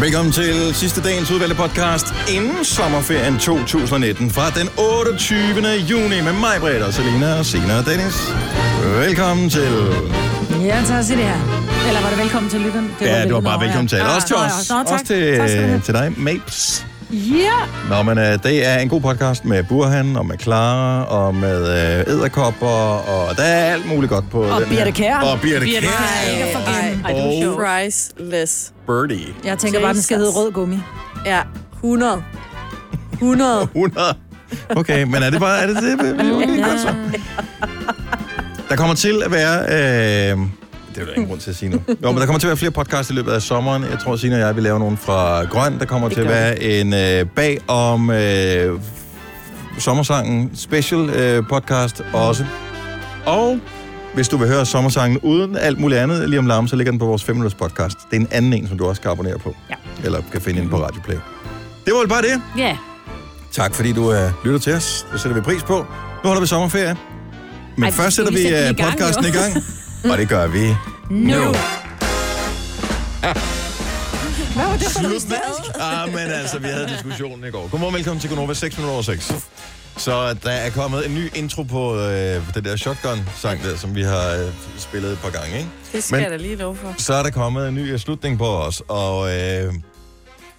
Velkommen til sidste dagens udvalgte podcast inden sommerferien 2019 fra den 28. juni med mig, Britt og Selina og og Dennis. Velkommen til... Ja, tak til det her. Eller var det velkommen til lytteren? Det Ja, det var bare velkommen til. ja. Også til os. Nå, tak. Også til, tak til dig, Mapes. Ja. Nå, men uh, det er en god podcast med Burhan og med Clara og med uh, æderkopper, og der er alt muligt godt på Og den Birte her. Kjær. Og Birte forglemme. Ej, Og. Priceless. Birdie. Jeg tænker bare, den skal hedde rød gummi. Ja, 100. 100. 100. Okay, men er det bare... Er det det? Okay, godt så. Der kommer til at være... Øh, det er der ingen grund til at sige nu. Jo, men der kommer til at være flere podcasts i løbet af sommeren. Jeg tror, Signe og jeg vil lave nogle fra Grøn. Der kommer til at være en øh, bag om øh, sommersangen special øh, podcast også. Og hvis du vil høre sommersangen uden alt muligt andet lige om larm, så ligger den på vores 5 minutters podcast. Det er en anden en, som du også kan abonnere på. Ja. Eller kan finde ind på Radioplay. Det var vel bare det. Ja. Tak fordi du uh, lytter til os. Det sætter vi pris på. Nu holder vi sommerferie. Men Ej, først sætter vi vi sætte gang, podcasten i gang. Og det gør vi Nu. nu. Hvad var det for noget. Ah, men altså, vi havde diskussionen i går. Godmorgen, velkommen til Gonova 6 minutter over 6. Så der er kommet en ny intro på øh, den der Shotgun-sang der, som vi har øh, spillet et par gange, ikke? Det skal Men- jeg da lige love for. Så er der kommet en ny øh, slutning på os, og øh,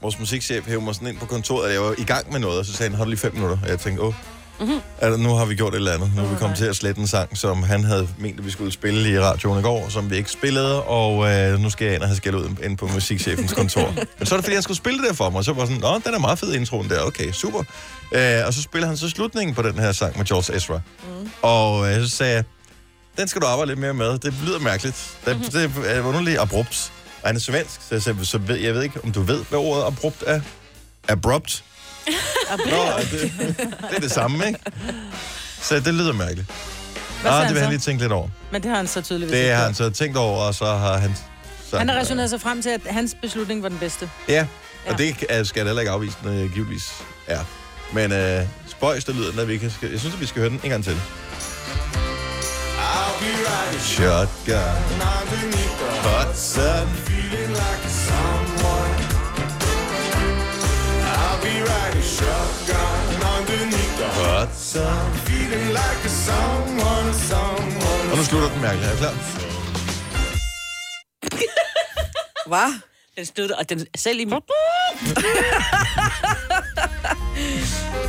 vores musikchef hævde mig sådan ind på kontoret, og jeg var i gang med noget, og så sagde han, har du lige fem minutter? Og jeg tænkte, åh, mm-hmm. altså, nu har vi gjort et eller andet. Nu er vi kommet til at slette en sang, som han havde ment, at vi skulle spille i radioen i går, som vi ikke spillede, og øh, nu skal jeg ind og have skæld ud ind på musikchefens kontor. Men så er det, fordi han skulle spille det der for mig, og så var sådan, nå, den er meget fed introen der, okay, super. Øh, og så spiller han så slutningen på den her sang med George Ezra. Mm. Og øh, så sagde jeg, den skal du arbejde lidt mere med. Det lyder mærkeligt. Det, det er underligt abrupt. Og han er svensk, så jeg, så ved, jeg ved ikke, om du ved, hvad ordet abrupt er. Abrupt. Nå, det, det er det samme, ikke? Så det lyder mærkeligt. Hvad Ah, det vil han så? lige tænke lidt over. Men det har han så tydeligvis Det ikke har gjort. han så tænkt over, og så har han... Sagt, Han har resoneret sig frem til, at hans beslutning var den bedste. Ja, og Ja. det er- skal jeg da heller ikke afvise, den øh, givetvis er. Men øh, spøjs, der lyder den, at vi kan, jeg synes, at vi skal høre den en gang til. Shotgun Hot sun Hot sun Og nu slutter den mærkeligt. Er du klar? Hvad? Den stod og den selv i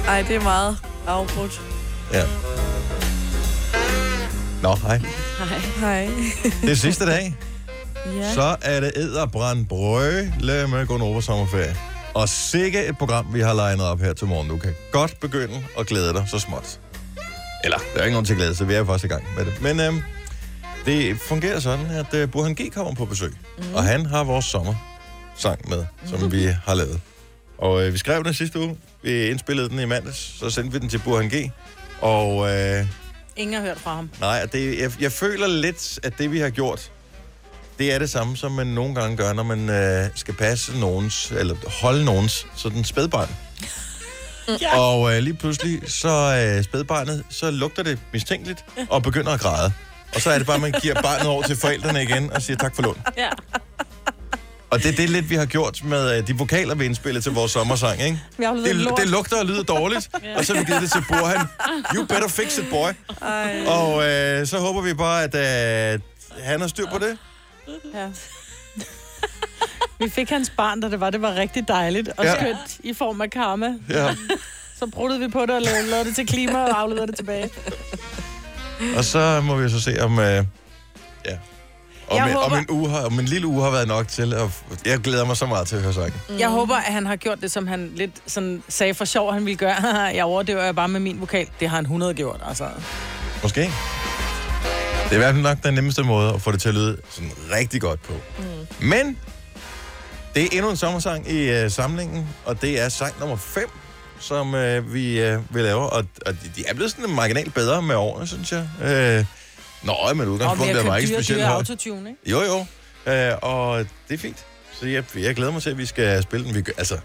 Ej, det er meget afbrudt. Ja. Nå, hej. Hej. Det er sidste dag. Ja. Så er det æderbrand brøle med Gonova Sommerferie. Og sikke et program, vi har legnet op her til morgen. Du kan godt begynde at glæde dig så småt. Eller, der er ikke nogen til at glæde sig, vi er jo først i gang med det. Men øhm, det fungerer sådan, at øh, Burhan G kommer på besøg. Mm. Og han har vores sommersang med, som mm. vi har lavet. Og øh, vi skrev den sidste uge. Vi indspillede den i mandags. Så sendte vi den til Burhan G. Og øh, Ingen har hørt fra ham. Nej, det, jeg, jeg føler lidt, at det vi har gjort, det er det samme, som man nogle gange gør, når man øh, skal passe nogens, eller holde nogens sådan spædbarn. Ja. Og øh, lige pludselig, så øh, spædbarnet, så lugter det mistænkeligt og begynder at græde. Og så er det bare, at man giver barnet over til forældrene igen og siger tak for lån. Ja. Og det er det lidt, vi har gjort med øh, de vokaler, vi indspillede til vores sommersang, ikke? Det, det lugter og lyder dårligt, og så har vi givet det til Burhan. You better fix it, boy. Ej. Og øh, så håber vi bare, at øh, han har styr på det. Ja. Vi fik hans barn, da det var, det var rigtig dejligt og Ja. skønt i form af karma. Ja. Så bruttede vi på det og lavede, lavede det til klima og afleverede det tilbage. Og så må vi så se, om... Øh, ja. Om, Jeg en, om, håber- en uge har, om en lille uge har været nok til. At, jeg glæder mig så meget til at høre sangen. Mm. Jeg håber, at han har gjort det, som han lidt sådan sagde for sjov, han ville gøre. jeg overdøver jeg bare med min vokal. Det har han 100 gjort, altså. Måske. Det er i hvert fald nok den nemmeste måde at få det til at lyde sådan rigtig godt på. Mm. Men det er endnu en sommersang i øh, samlingen, og det er sang nummer 5, som øh, vi øh, vil lave. Og, og de, er blevet sådan marginalt bedre med årene, synes jeg. Øh, nå, men udgangspunktet er købt ikke dyre, specielt dyre højt. autotune, ikke? Jo, jo. Øh, og det er fint. Så jeg, jeg glæder mig til, at vi skal spille den. Vi, gør- altså,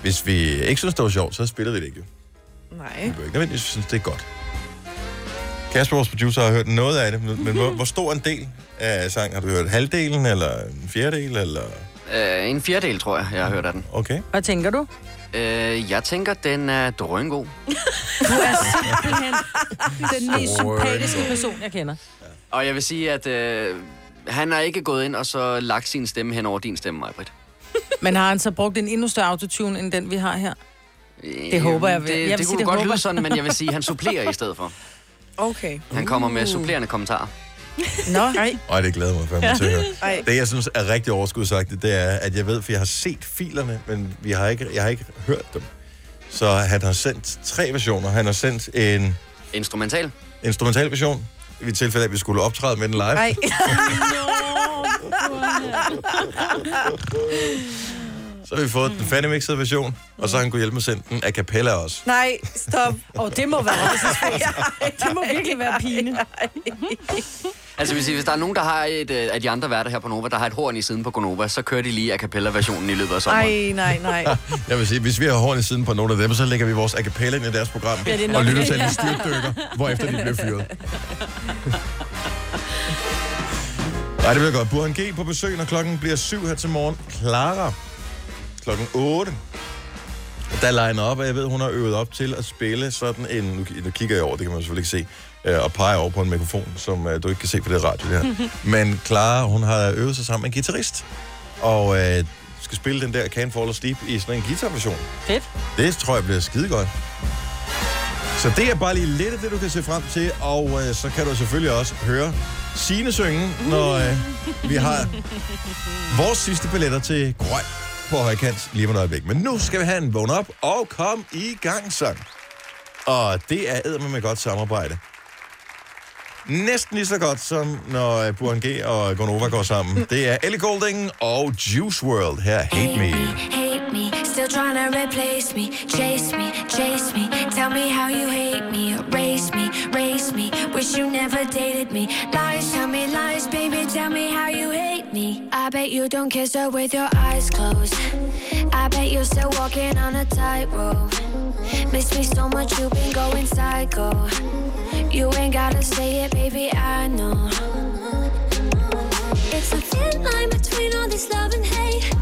hvis vi ikke synes, det var sjovt, så spiller vi det ikke. jo. Nej. Vi ikke nødvendigvis synes, det er godt. Kasper, vores producer, har hørt noget af det, men hvor, hvor stor en del af sangen har du hørt? Halvdelen, eller en fjerdedel, eller... Øh, en fjerdedel, tror jeg, jeg har hørt af den. Okay. Hvad tænker du? Øh, jeg tænker, den er drøngod. Du er simpelthen den mest sympatiske person, jeg kender. Og jeg vil sige, at øh, han har ikke gået ind og så lagt sin stemme hen over din stemme, Majbrit. Men har han så brugt en endnu større autotune, end den vi har her? Det håber jeg. Det, Jeg vil det sige, kunne det godt håber lyde sådan, men jeg vil sige, at han supplerer i stedet for. Okay. Han kommer med supplerende kommentarer. Nå, Ej, Ej, det glæder mig fandme ja. til at høre. ej. Det, jeg synes er rigtig overskudsagtigt, det er, at jeg ved, for jeg har set filerne, men vi har ikke, jeg har ikke hørt dem. Så han har sendt tre versioner. Han har sendt en Instrumental. instrumental version, i tilfælde af, at vi skulle optræde med den live. Ej. Så har vi fået den fanimixede version, og så har han kunne hjælpe med at sende den a cappella også. Nej, stop. og det må være Det må virkelig være pine. Altså, hvis, hvis der er nogen, der har et øh, af de andre værter her på Nova, der har et horn i siden på Gonova, så kører de lige a cappella-versionen i løbet af sommeren. Nej, nej, nej. Jeg vil sige, hvis vi har horn i siden på nogle af dem, så lægger vi vores a cappella ind i deres program, Ja, det er og lytter det. til en styrtdykker, hvorefter de bliver fyret. Nej, det bliver godt. Burhan G på besøg, når klokken bliver syv her til morgen. Clara, klokken 8. Der er legnet op, og jeg ved, hun har øvet op til at spille sådan en... Nu, nu kigger jeg over, det kan man selvfølgelig ikke se. øh, Og peger over på en mikrofon, som øh, du ikke kan se på det radio her. Men Clara, hun har øvet sig sammen med en guitarist. Og øh, skal spille den der Can't Fall Asleep i sådan en guitarversion. Fedt. Det tror jeg bliver skide godt. Så det er bare lige lidt af det, du kan se frem til, og øh, så kan du selvfølgelig også høre Signe synge, når øh, vi har vores sidste billetter til Grøn på højkant lige om et øjeblik. Men nu skal vi have en vågn op og kom i gang sang. Og det er eddermed med godt samarbejde. Næsten lige så godt som når øh, G og Gonova går sammen. Det er Ellie Golding og Juice World her, Hate Me. Me, still trying to replace me, chase me, chase me, tell me how you hate me, erase me, race me, wish you never dated me, lies, tell me lies, baby, tell me how you hate me. I bet you don't kiss her with your eyes closed. I bet you're still walking on a tightrope. Miss me so much, you've been going psycho. You ain't gotta say it, baby, I know. It's a thin line between all this love and hate.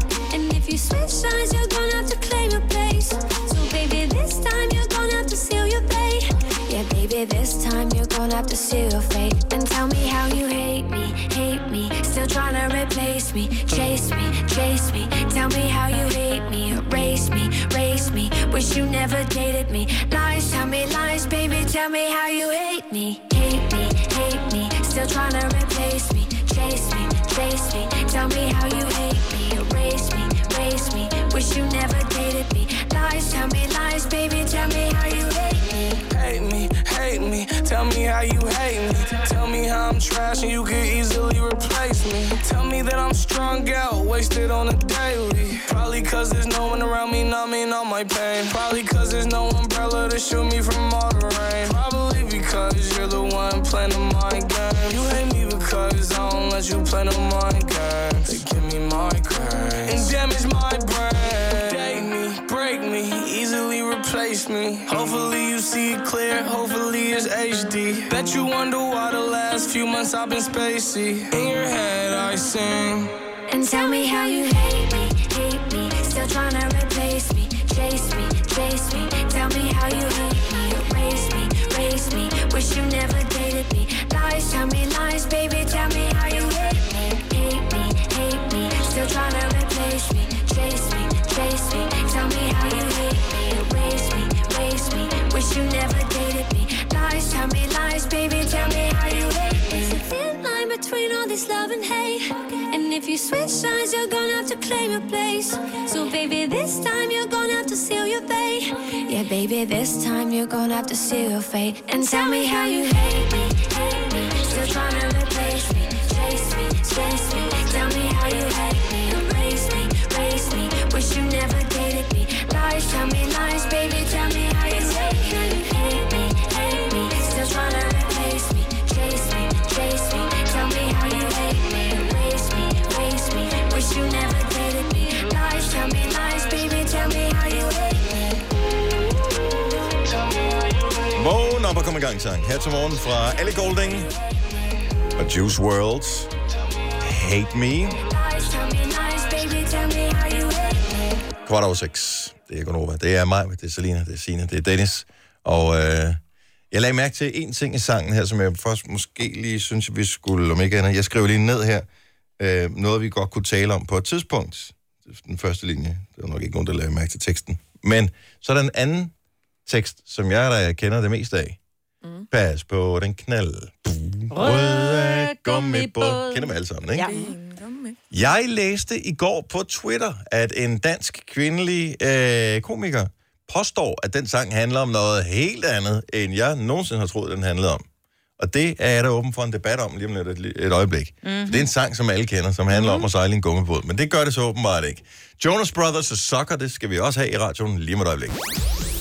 You switch sides, you're gonna have to claim your place. So, baby, this time you're gonna have to seal your fate. Yeah, baby, this time you're gonna have to seal your fate. And tell me how you hate me, hate me. Still trying to replace me, chase me, chase me. Tell me how you hate me, erase me, race me. Wish you never dated me. Lies, tell me lies, baby, tell me how you hate me, hate me, hate me. Still trying to replace me, chase me, chase me. Tell me how you hate me, erase me, race me. Wish you never dated me. Lies, tell me lies, baby, tell me how you hate me. hate me, hate me. Tell me how you hate me. Tell me how I'm trash and you could easily replace me. Tell me that I'm strung out, wasted on a daily. Probably cause there's no one around me numbing all my pain. Probably cause there's no umbrella to shield me from all the rain. Probably because you're the one playing the mind game. You hate me because I you play the mind game. They give me migraines and damage my brain. Date me, break me, easily replace me. Hopefully you see it clear, hopefully it's HD. Bet you wonder why the last few months I've been spacey. In your head I sing. And tell me how you hate me, hate me. Still trying to replace me, chase me, chase me. Tell me how you hate me, erase me, race me. Wish you never dated me. Lies, tell me lies, baby. Tell me how you hate me, hate me, hate me. Still trying to replace me, chase me, chase me. Tell me how you hate me, erase me, race me. Wish you never dated me. Lies, tell me lies, baby. Tell me how you hate me. There's a thin line between all this love and hate. And if you switch sides, you're gonna have to claim your place. So, baby, this time you're gonna have to seal your fate. Yeah, baby, this time you're gonna have to seal your fate. And tell me how you hate me, hate me. Still trying to replace me, chase me, chase me. Tell me how you hate me, erase me, race me. Wish you never dated me. Lies, tell me lies, baby. Tell me how you hate me, hate me, hate me. Still trying to replace me, chase me, chase me. Tell me how you hate me, erase me, race me. Wish you never dated me. Lies, tell me lies, baby. Tell me how you hate me. Vågn op og kom i gang sang. Her til morgen fra Ellie Golding og Juice World. Hate Me. Tell me baby. Tell Kvart over seks. Det er Gunova. Det er mig, det er Selina, det er Sina, det er Dennis. Og øh, jeg lagde mærke til en ting i sangen her, som jeg først måske lige synes, vi skulle, om ikke andet. Jeg skrev lige ned her, øh, noget vi godt kunne tale om på et tidspunkt. Den første linje. Det var nok ikke nogen, der lagde mærke til teksten. Men så er der en anden tekst, som jeg der kender det mest af. Mm. Pas på den knald. Røde gummibåd. Kender dem alle sammen, ikke? Ja. Jeg læste i går på Twitter, at en dansk kvindelig øh, komiker påstår, at den sang handler om noget helt andet, end jeg nogensinde har troet, den handlede om. Og det er jeg da åben for en debat om lige om lidt et, et øjeblik. Mm-hmm. Det er en sang, som alle kender, som handler om at sejle i en gummibåd. Men det gør det så åbenbart ikke. Jonas Brothers og Sucker, det skal vi også have i radioen lige om et øjeblik.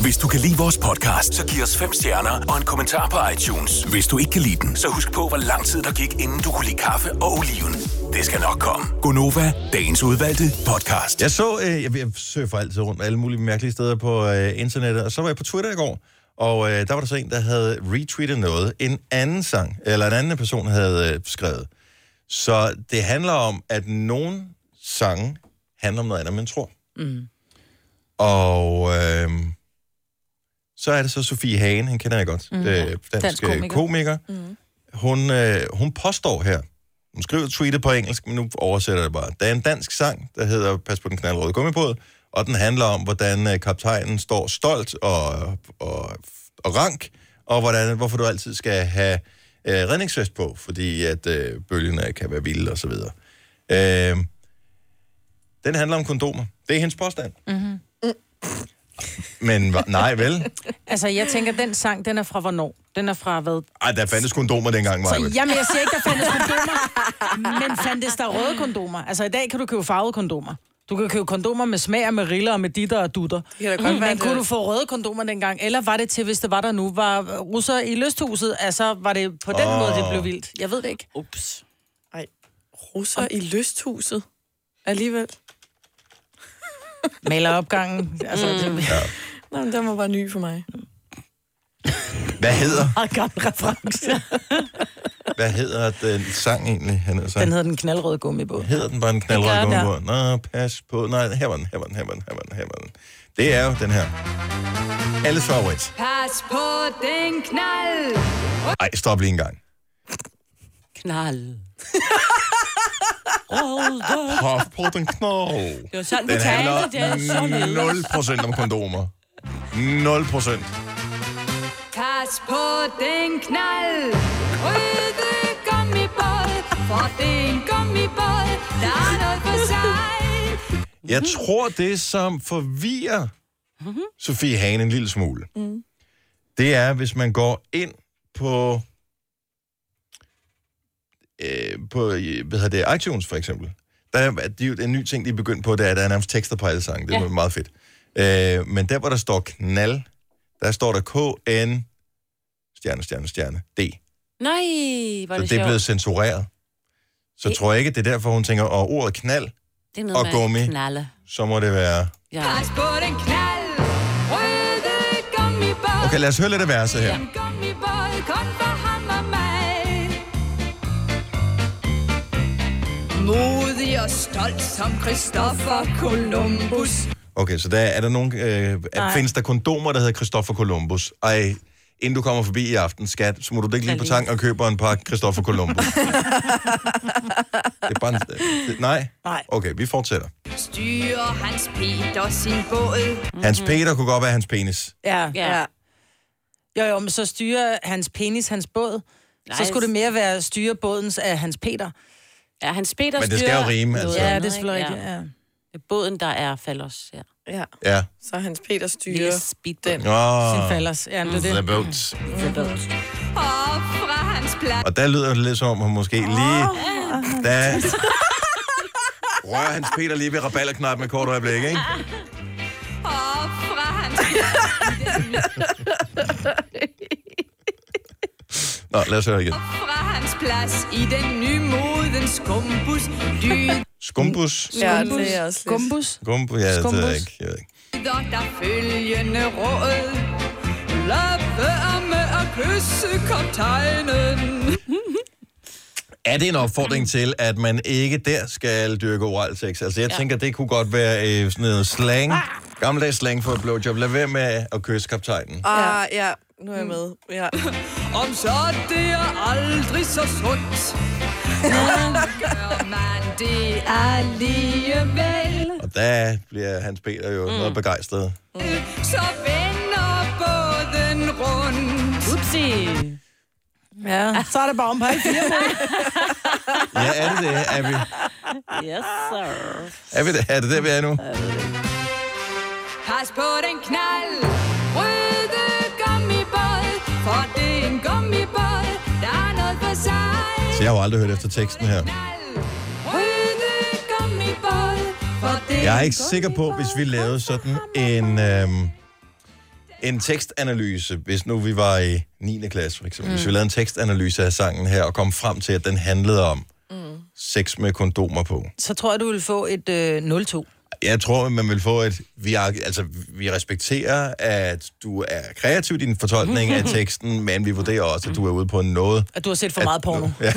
Hvis du kan lide vores podcast, så giv os fem stjerner og en kommentar på iTunes. Hvis du ikke kan lide den, så husk på, hvor lang tid der gik, inden du kunne lide kaffe og oliven. Det skal nok komme. Gonova, dagens udvalgte podcast. Jeg så, øh, jeg, jeg surfer altid rundt alle mulige mærkelige steder på øh, internettet, og så var jeg på Twitter i går, og øh, der var der så en, der havde retweetet noget, en anden sang, eller en anden person havde øh, skrevet. Så det handler om, at nogle sange handler om noget andet, end man tror. Mm. Og øh, så er det så Sofie Hagen, hende kender jeg godt, mm. dansk, Dansk dansk komiker. komiker. Mm. Hun, øh, hun påstår her, hun skriver tweetet på engelsk, men nu oversætter jeg det bare. Der er en dansk sang, der hedder Pas på den knaldrøde gummibåd, og den handler om, hvordan øh, kaptajnen står stolt og, og, og rank, og hvordan, hvorfor du altid skal have øh, redningsvest på, fordi at øh, bølgerne kan være vilde og så videre. Øh, den handler om kondomer. Det er hendes påstand. Mm-hmm. Men hva- nej, vel? Altså, jeg tænker, den sang, den er fra hvornår? Den er fra hvad? Ej, der fandtes kondomer dengang, Så, Maja. jamen, jeg siger ikke, der fandtes kondomer, men fandtes der røde kondomer? Altså, i dag kan du købe farvede kondomer. Du kan købe kondomer med smag og med riller og med ditter og dutter. kan da godt Mm, være, men kunne det- du få røde kondomer dengang? Eller var det til, hvis det var der nu, var russer i lysthuset? Altså, var det på den Åh. måde, det blev vildt? Jeg ved det ikke. Ups. Ej, russer i lysthuset. Alligevel. Maleropgangen. Altså, mm. det er Nå, men den var bare ny for mig. Hvad hedder, meget gammel reference. hvad hedder den sang egentlig? Han hedder, Den hedder den knaldrøde gummibåd. hedder den bare den, ja. gummibåd? Nå, pas på. Nej, her var den, her var den, her var den, her var den, her var den. Det er jo den her. Alles favorit. Pas på den knald. Ej, stop lige en gang. Knald. Pas på den knold. Det var sådan, Den talte. Det er handler så 0% om kondomer. 0%. Pas på den knald. Røde gummibåd. For det er en gummibåd. Der er noget for sig. Jeg tror, det som forvirrer Sofie Hane en lille smule, det er, hvis man går ind på, øh, på hvad hedder det, iTunes for eksempel. Der er, det er jo en ny ting, de er begyndt på, det er, at der er nærmest tekster på alle sange. Det er ja. meget fedt. Øh, men der, hvor der står knald, der står der K-N, stjerne, stjerne, stjerne, D. Nej, hvor er Så det det er blevet censureret. Så tror jeg ikke, det er derfor, hun tænker, og ordet knald, Det er noget og med gummi. Knalle. så må det være... Ja. Pas på den knald. Røde gummibåd. Okay, lad os høre lidt af verset her. En gummibåd kun for Modig og stolt som Christopher Columbus. Okay, så der er der nogen... Øh, Nej. findes der kondomer, der hedder Christopher Columbus? Ej, inden du kommer forbi i aften, skat, så må du ikke lige på tanken og købe en par Christopher Columbus. det er bare en, det, nej? Nej. Okay, vi fortsætter. Styrer Hans Peter sin båd. Hans Peter kunne godt være hans penis. Ja, Ja. Jo, jo, men så styrer hans penis hans båd. Nej, så skulle det mere være styre bådens af hans Peter. Ja, hans Peter Men det skal jo rime, altså. Ja, det er selvfølgelig rigtigt. Ja. Det er båden, der er fallos, ja. Ja, Ja. så Hans Peter styrer Lille den. Åh, Sin fallers. Ja, det er the det. boats. Og fra hans plads. Og der lyder det lidt som om, hun måske lige... Der rører Hans Peter lige ved rabalderknappen med kort øjeblik, ikke? Og fra hans Nå, lad os høre igen. fra hans plads i den nymoden skumbus. Lyder Skumbus. Ja, det er også lidt. Gumbus. Skumbus, ja, det ved jeg ikke. Jeg ved ikke. der følgende råd. Lad være med at kysse kaptajnen. Er det en opfordring til, at man ikke der skal dyrke oral sex? Altså, jeg ja. tænker, det kunne godt være øh, sådan noget slang. Gammeldags slang for et blowjob. Lad være med at kysse kaptajnen. Ah, ja. Nu er jeg med. Ja. Om så det er aldrig så sundt. Men gør man det alligevel, Og der bliver Hans Peter jo mm. noget begejstret. så vender båden rundt. Upsi. Ja, så er det bare om på alle fire. Ja, er det det? Er vi, Yes, sir. er vi det? Er det der, vi er nu? Pas på den knald. Så jeg har jo aldrig hørt efter teksten her. Jeg er ikke sikker på, hvis vi lavede sådan en, øhm, en tekstanalyse, hvis nu vi var i 9. klasse for eksempel, mm. hvis vi lavede en tekstanalyse af sangen her, og kom frem til, at den handlede om mm. sex med kondomer på. Så tror jeg, du vil få et øh, 0-2. Jeg tror, man vil få et... Vi, er, altså, vi respekterer, at du er kreativ i din fortolkning af teksten, men vi vurderer også, at du er ude på en noget. At du har set for meget porno. Ja.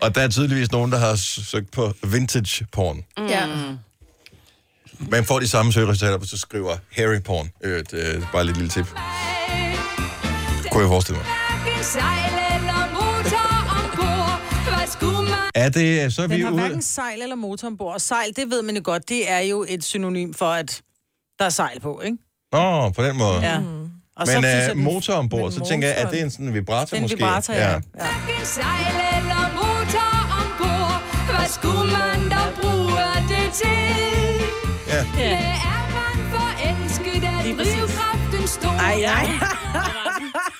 og der er tydeligvis nogen, der har søgt på vintage porn. Ja. Man får de samme søgeresultater, hvis du skriver Harry porn. Øh, det er bare et lille tip. Kunne jeg forestille mig. Er det, så er vi Den har ude... hverken sejl eller motor ombord. Og sejl, det ved man jo godt, det er jo et synonym for, at der er sejl på, ikke? Nå, på den måde. Ja. Og Men uh, den- motor ombord, så tænker jeg, at motoren- det er en sådan en vibrator Den måske? vibrator, ja. ja. hverken sejl eller motor ombord? Hvad skulle man da bruge det til? Ja. Det er man forelsket af drivkraften stor. Ej, ej.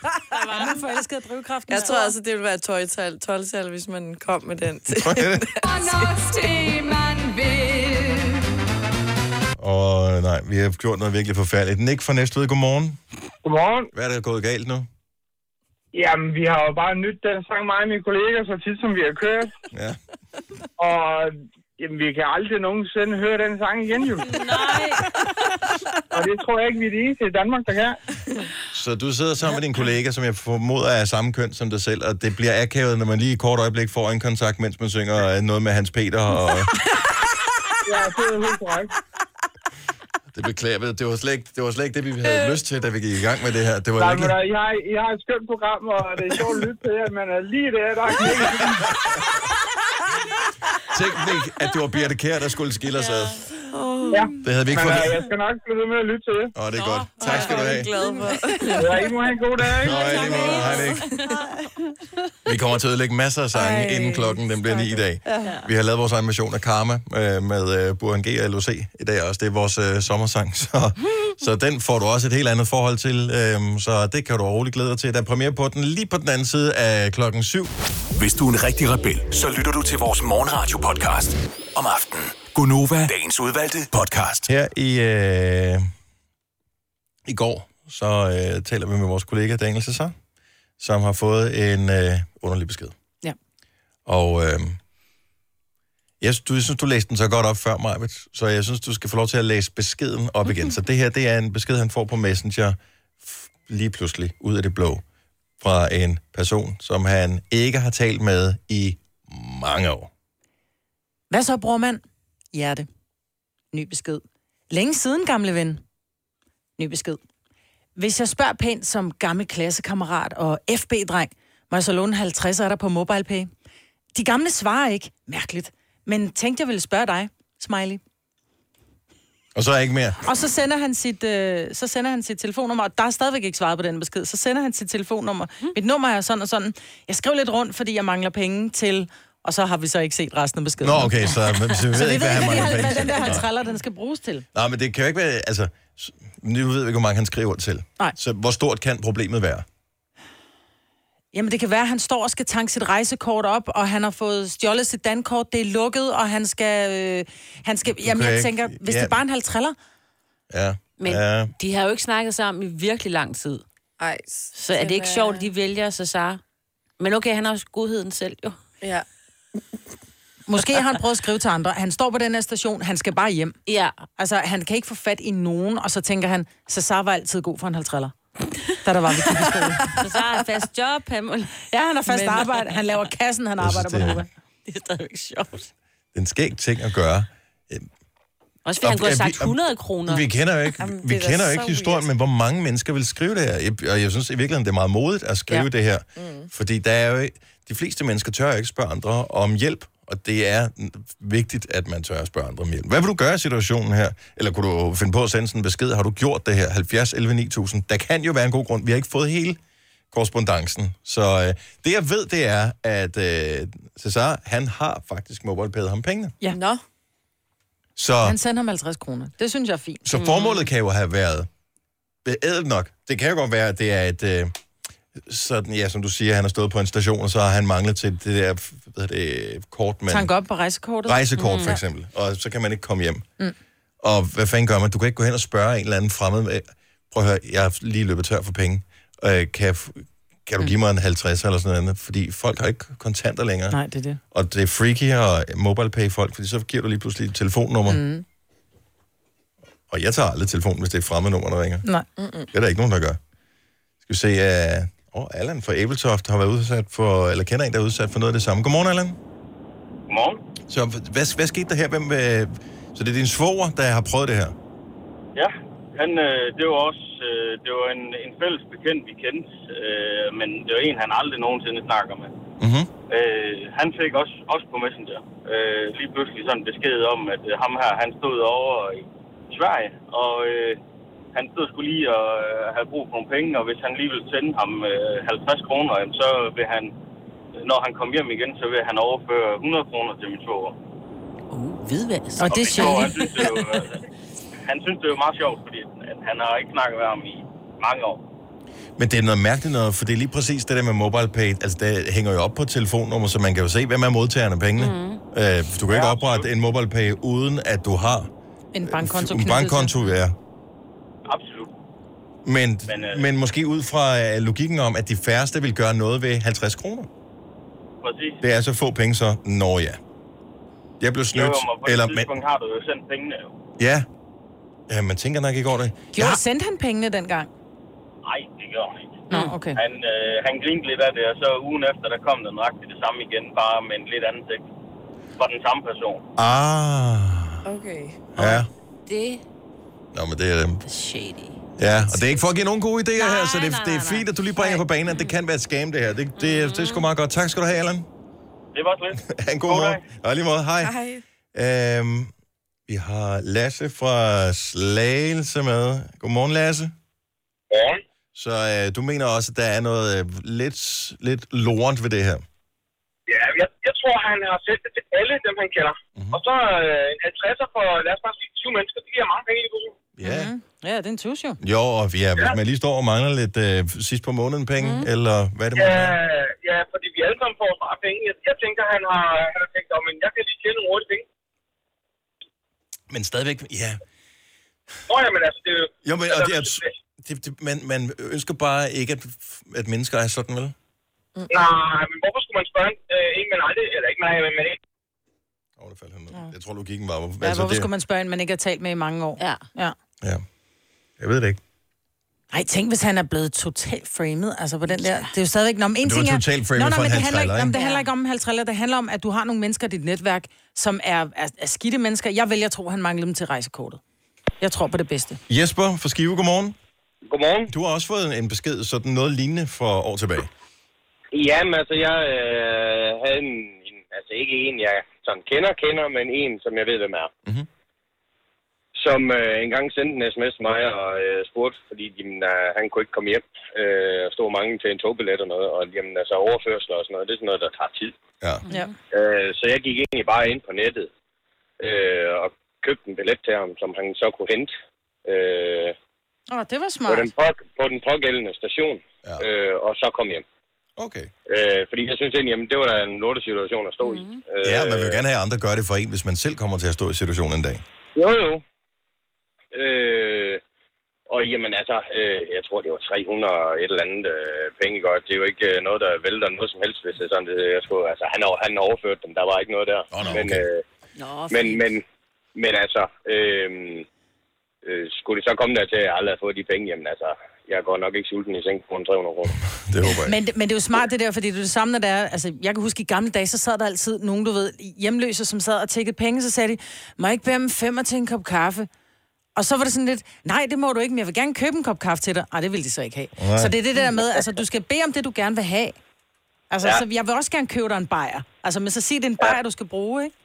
Er man forelsket af drivkraften? Jeg tror altså, det ville være et 12-tal, 12 hvis man kom med den. til. Det man vil. Og nej, vi har gjort noget virkelig forfærdeligt. Nick fra Næstved, godmorgen. Godmorgen. Hvad er der gået galt nu? Jamen, vi har jo bare nyt den sang, mig og mine kolleger, så tit som vi har kørt. Ja. Og jamen, vi kan aldrig nogensinde høre den sang igen, jo. Nej. Og det tror jeg ikke, vi er de eneste i Danmark, der kan. Så du sidder sammen med din kollega, som jeg formoder er af samme køn som dig selv, og det bliver akavet, når man lige i et kort øjeblik får en kontakt, mens man synger øh, noget med Hans Peter, og Ja, det er helt korrekt. det beklager vi. Det var slet ikke det, var slet ikke det vi havde lyst til, da vi gik i gang med det her. Det var Nej, ikke... men uh, I, har, I har et skønt program, og det er sjovt at lytte til jer, men uh, lige der, der er. Tænk ikke, at det var Birte Kjær, der skulle skille os ad. Ja, Det havde vi ikke fået. jeg skal nok blive ved med at lytte til jer. Åh, det er godt. Tak skal du have. glad for. Ja, I må have en god dag? Nå, i lige måde. Hej, Nick. Vi kommer til at ødelægge masser af sange, Ej, inden klokken den bliver 9 i dag. Vi har lavet vores egen version af Karma øh, med øh, Burhan G og LOC i dag også. Det er vores øh, sommersang, så, så den får du også et helt andet forhold til. Øh, så det kan du roligt glæde dig til. Der er premiere på den lige på den anden side af klokken 7. Hvis du er en rigtig rebel, så lytter du til vores morgenradio-podcast om aftenen. Gunova, dagens udvalgte podcast. Her i, øh, i går, så øh, taler vi med vores kollega Daniel Cesar, som har fået en øh, underlig besked. Ja. Og øh, jeg, synes, du, jeg synes, du læste den så godt op før, Marvitt, så jeg synes, du skal få lov til at læse beskeden op igen. Så det her, det er en besked, han får på Messenger f- lige pludselig, ud af det blå, fra en person, som han ikke har talt med i mange år. Hvad så, brormand? Hjerte. Ny besked. Længe siden, gamle ven. Ny besked. Hvis jeg spørger pænt som gammel klassekammerat og FB-dreng, må jeg så låne 50 af dig på MobilePay? De gamle svarer ikke. Mærkeligt. Men tænkte, jeg ville spørge dig, Smiley. Og så er jeg ikke mere. Og så sender han sit, øh, så sender han sit telefonnummer, og der er stadigvæk ikke svaret på den besked. Så sender han sit telefonnummer. Mit nummer er sådan og sådan. Jeg skriver lidt rundt, fordi jeg mangler penge til... Og så har vi så ikke set resten af beskeden. Nå, okay, så, men, så vi ved Så vi ikke, ved hvad ikke, hvad, den der. 50 den skal bruges til. Nej, men det kan jo ikke være, altså, nu ved vi ikke, hvor mange han skriver til. Nej. Så hvor stort kan problemet være? Jamen, det kan være, at han står og skal tanke sit rejsekort op, og han har fået stjålet sit dankort, det er lukket, og han skal... Øh, han skal jamen, kan jeg ikke- tænker, hvis ja. det er bare en halv triller, Ja. Men ja. de har jo ikke snakket sammen i virkelig lang tid. Ej, Så er det ikke sjovt, at de vælger Cesar? Men okay, han har også godheden selv, jo. Ja. Måske har han prøvet at skrive til andre. Han står på den her station, han skal bare hjem. Ja, Altså, han kan ikke få fat i nogen, og så tænker han, Cesar var altid god for en halv triller. da der var vi gik i skole. Så så har han fast job, han må... Ja, han har fast Men- arbejde. Han laver kassen, han Jeg synes, arbejder på det Nova. Det er stadigvæk sjovt. Det er en skæg ting at gøre. Også fordi han kunne have sagt vi- og- 100 kroner. Vi kender jo ikke, Jamen, vi er kender jo så ikke historien, weird. men hvor mange mennesker vil skrive det her. Og jeg synes i virkeligheden, det er meget modigt at skrive ja. Ja. det her. Mm. Fordi der er jo, de fleste mennesker tør ikke spørge andre om hjælp. Og det er vigtigt, at man tør at spørge andre om hjælp. Hvad vil du gøre i situationen her? Eller kunne du finde på at sende sådan en besked? Har du gjort det her? 70 11 9000. Der kan jo være en god grund. Vi har ikke fået hele korrespondancen. Så øh, det jeg ved, det er, at øh, Cesar, han har faktisk MobilePayet ham pengene. Ja. Nå, Så... Han sender ham 50 kroner. Det synes jeg er fint. Så formålet kan jo have været ædelt nok. Det kan jo godt være, at det er et... Øh, sådan, ja, som du siger, han har stået på en station, og så har han manglet til det der hvad det, kort, man... Tank op på rejsekortet. Rejsekort, for eksempel. Og så kan man ikke komme hjem. Mm. Og hvad fanden gør man? Du kan ikke gå hen og spørge en eller anden fremmed... øh, Prøv at høre, jeg har lige løbet tør for penge. Øh, kan, jeg, kan du give mig en 50 eller sådan noget? Fordi folk har ikke kontanter længere. Nej, det er det. Og det er freaky og mobile folk, fordi så giver du lige pludselig et telefonnummer. Mm. Og jeg tager aldrig telefonen, hvis det er et fremmed nummer, der ringer. Nej. Det er der ikke nogen, der gør. Skal vi se, uh, oh, Allan fra Abeltoft har været udsat for, eller kender en, der er udsat for noget af det samme. Godmorgen, Allan. Godmorgen. Så hvad, hvad skete der her? Hvem, øh, så det er din svoger, der har prøvet det her? Ja, han, øh, det var også øh, det var en, en fælles bekendt, vi kendte, øh, men det var en, han aldrig nogensinde snakker med. Mm-hmm. Øh, han fik også, også på Messenger øh, lige pludselig sådan besked om, at øh, ham her, han stod over i Sverige, og øh, han stod skulle lige og øh, have brug for nogle penge, og hvis han lige ville sende ham øh, 50 kroner, jamen, så vil han, når han kom hjem igen, så vil han overføre 100 kroner til min svoger. Uh, hvidvask. Og det er svoger, han synes, det var, han synes, det var meget sjovt, fordi at han har ikke snakket med ham i mange år. Men det er noget mærkeligt noget, for det er lige præcis det der med MobilePay. Altså, det hænger jo op på et telefonnummer, så man kan jo se, hvem er modtagerne af pengene. Mm. Øh, du kan ikke Ja, oprette en MobilePay, uden at du har En bankkonto en bankkonto, til. ja. Men, men, Men, øh... men måske ud fra øh, logikken om, at de færreste vil gøre noget ved 50 kroner. Præcis. Det er så få penge, så når ja. Jeg blev Jo, snydt, jo, men på eller... et Men, tidspunkt har du jo sendt pengene jo. ja. ja, man tænker nok ikke over det. Jo, Ja, sendte han pengene dengang? Nej, det gør han ikke. Nå, okay. Han, øh, han grinte lidt af det, og så ugen efter, der kom den nøjagtigt det samme igen, bare med en lidt anden tekst. For den samme person. ah, okay. ja. Det Nå, men det er... er shady. Ja, og det er ikke for at give nogen gode idéer Nej, her, så det, nej, det er nej, fint, nej. at du lige bringer på banen, at det kan være et scam, det her. Det, det, det, det er sgu meget godt. Tak skal du have, Allan. Det var slet. Ha' en god, God morgen. dag. Og lige måde, hej. Hej. Øhm, vi har Lasse fra Slagelse med. Godmorgen, Lasse. Ja. Så øh, du mener også, at der er noget øh, lidt, lidt lorent ved det her? Ja, jeg, jeg tror, han har sendt det til alle dem, han kender. Mm-hmm. Og så øh, en 50'er for, lad os bare sige, 20 mennesker, det giver mange penge i det Ja. Mm. Ja, det er en tus jo. Jo, og ja, hvis Ja. man lige står og mangler lidt øh, sidst på måneden penge, mm. eller hvad det må Ja, være. ja, fordi vi alle sammen får snart penge. Jeg, jeg tænker, han har, han har tænkt, om, men jeg kan lige tjene nogle hurtige penge. Men stadigvæk, ja. Nå ja, men altså, det er jo... Jo, men og det er, det, det, man, man ønsker bare ikke, at, at mennesker er sådan, vel? Nej, men hvorfor skulle man spørge en, øh, en med nej, det, eller ikke nej, men med en? Åh, oh, det faldt han ned. Jeg tror, logikken var... Ja, hvorfor det, skulle man spørge en, man ikke har talt med i mange år? Ja. ja. Ja. Jeg ved det ikke. Ej, tænk, hvis han er blevet totalt framed, altså på den der... Det er jo stadigvæk... Nå, men en er ting er... totalt framed Nå, nå, for men en det handler, ikke, jamen, det ikke? handler ikke om en halvtræller, det handler om, at du har nogle mennesker i dit netværk, som er, er, er skidte mennesker. Jeg vælger at tro, at han mangler dem til rejsekortet. Jeg tror på det bedste. Jesper fra Skive, godmorgen. Godmorgen. Du har også fået en, besked, sådan noget lignende for år tilbage. Jamen, altså, jeg øh, havde en, en, altså ikke en, jeg sådan kender, kender, men en, som jeg ved, hvem er. Mhm. Som øh, engang sendte en sms til mig og øh, spurgte, fordi jamen, øh, han kunne ikke komme hjem øh, og stod mange til en togbillet og noget, og jamen, altså overførsler og sådan noget, det er sådan noget, der tager tid. Ja. Ja. Øh, så jeg gik egentlig bare ind på nettet øh, og købte en billet til ham, som han så kunne hente øh, Åh, det var på, smart. den på, på den pågældende station, Ja. øh, og så kom hjem. Okay. Øh, fordi jeg synes egentlig, jamen, det var da en lorte situation at stå mm. i. Øh, Ja, man vil jo gerne have, at andre gør det for en, hvis man selv kommer til at stå i situationen en dag. Jo, jo. Øh, og jamen altså, øh, jeg tror, det var 300 og et eller andet øh, penge godt. Det er jo ikke øh, noget, der vælter noget som helst, hvis det er sådan, det, jeg skulle, altså, han har, han har overført dem, der var ikke noget der. Nå, men, okay. øh, Nå, men, men, men altså, øh, øh, skulle det så komme der til, at jeg aldrig har fået de penge, jamen altså, jeg går nok ikke sulten i seng på en 300 kroner. Det håber jeg. Men, det- men det er jo smart det der, fordi det er det samme, når det er, altså jeg kan huske i gamle dage, så sad der altid nogen, du ved, hjemløse, som sad og tækkede penge, så sagde de, må jeg ikke bære dem femmer til en kop kaffe? Og så var det sådan lidt, nej, det må du ikke, men jeg vil gerne købe en kop kaffe til dig. Nej, det vil de så ikke have. Nej. Så det er det der med, altså du skal bede om det, du gerne vil have. Altså, Ja. ja. så jeg vil også gerne købe dig en bajer. Altså, men så sig, det er en bajer, du skal bruge, ikke?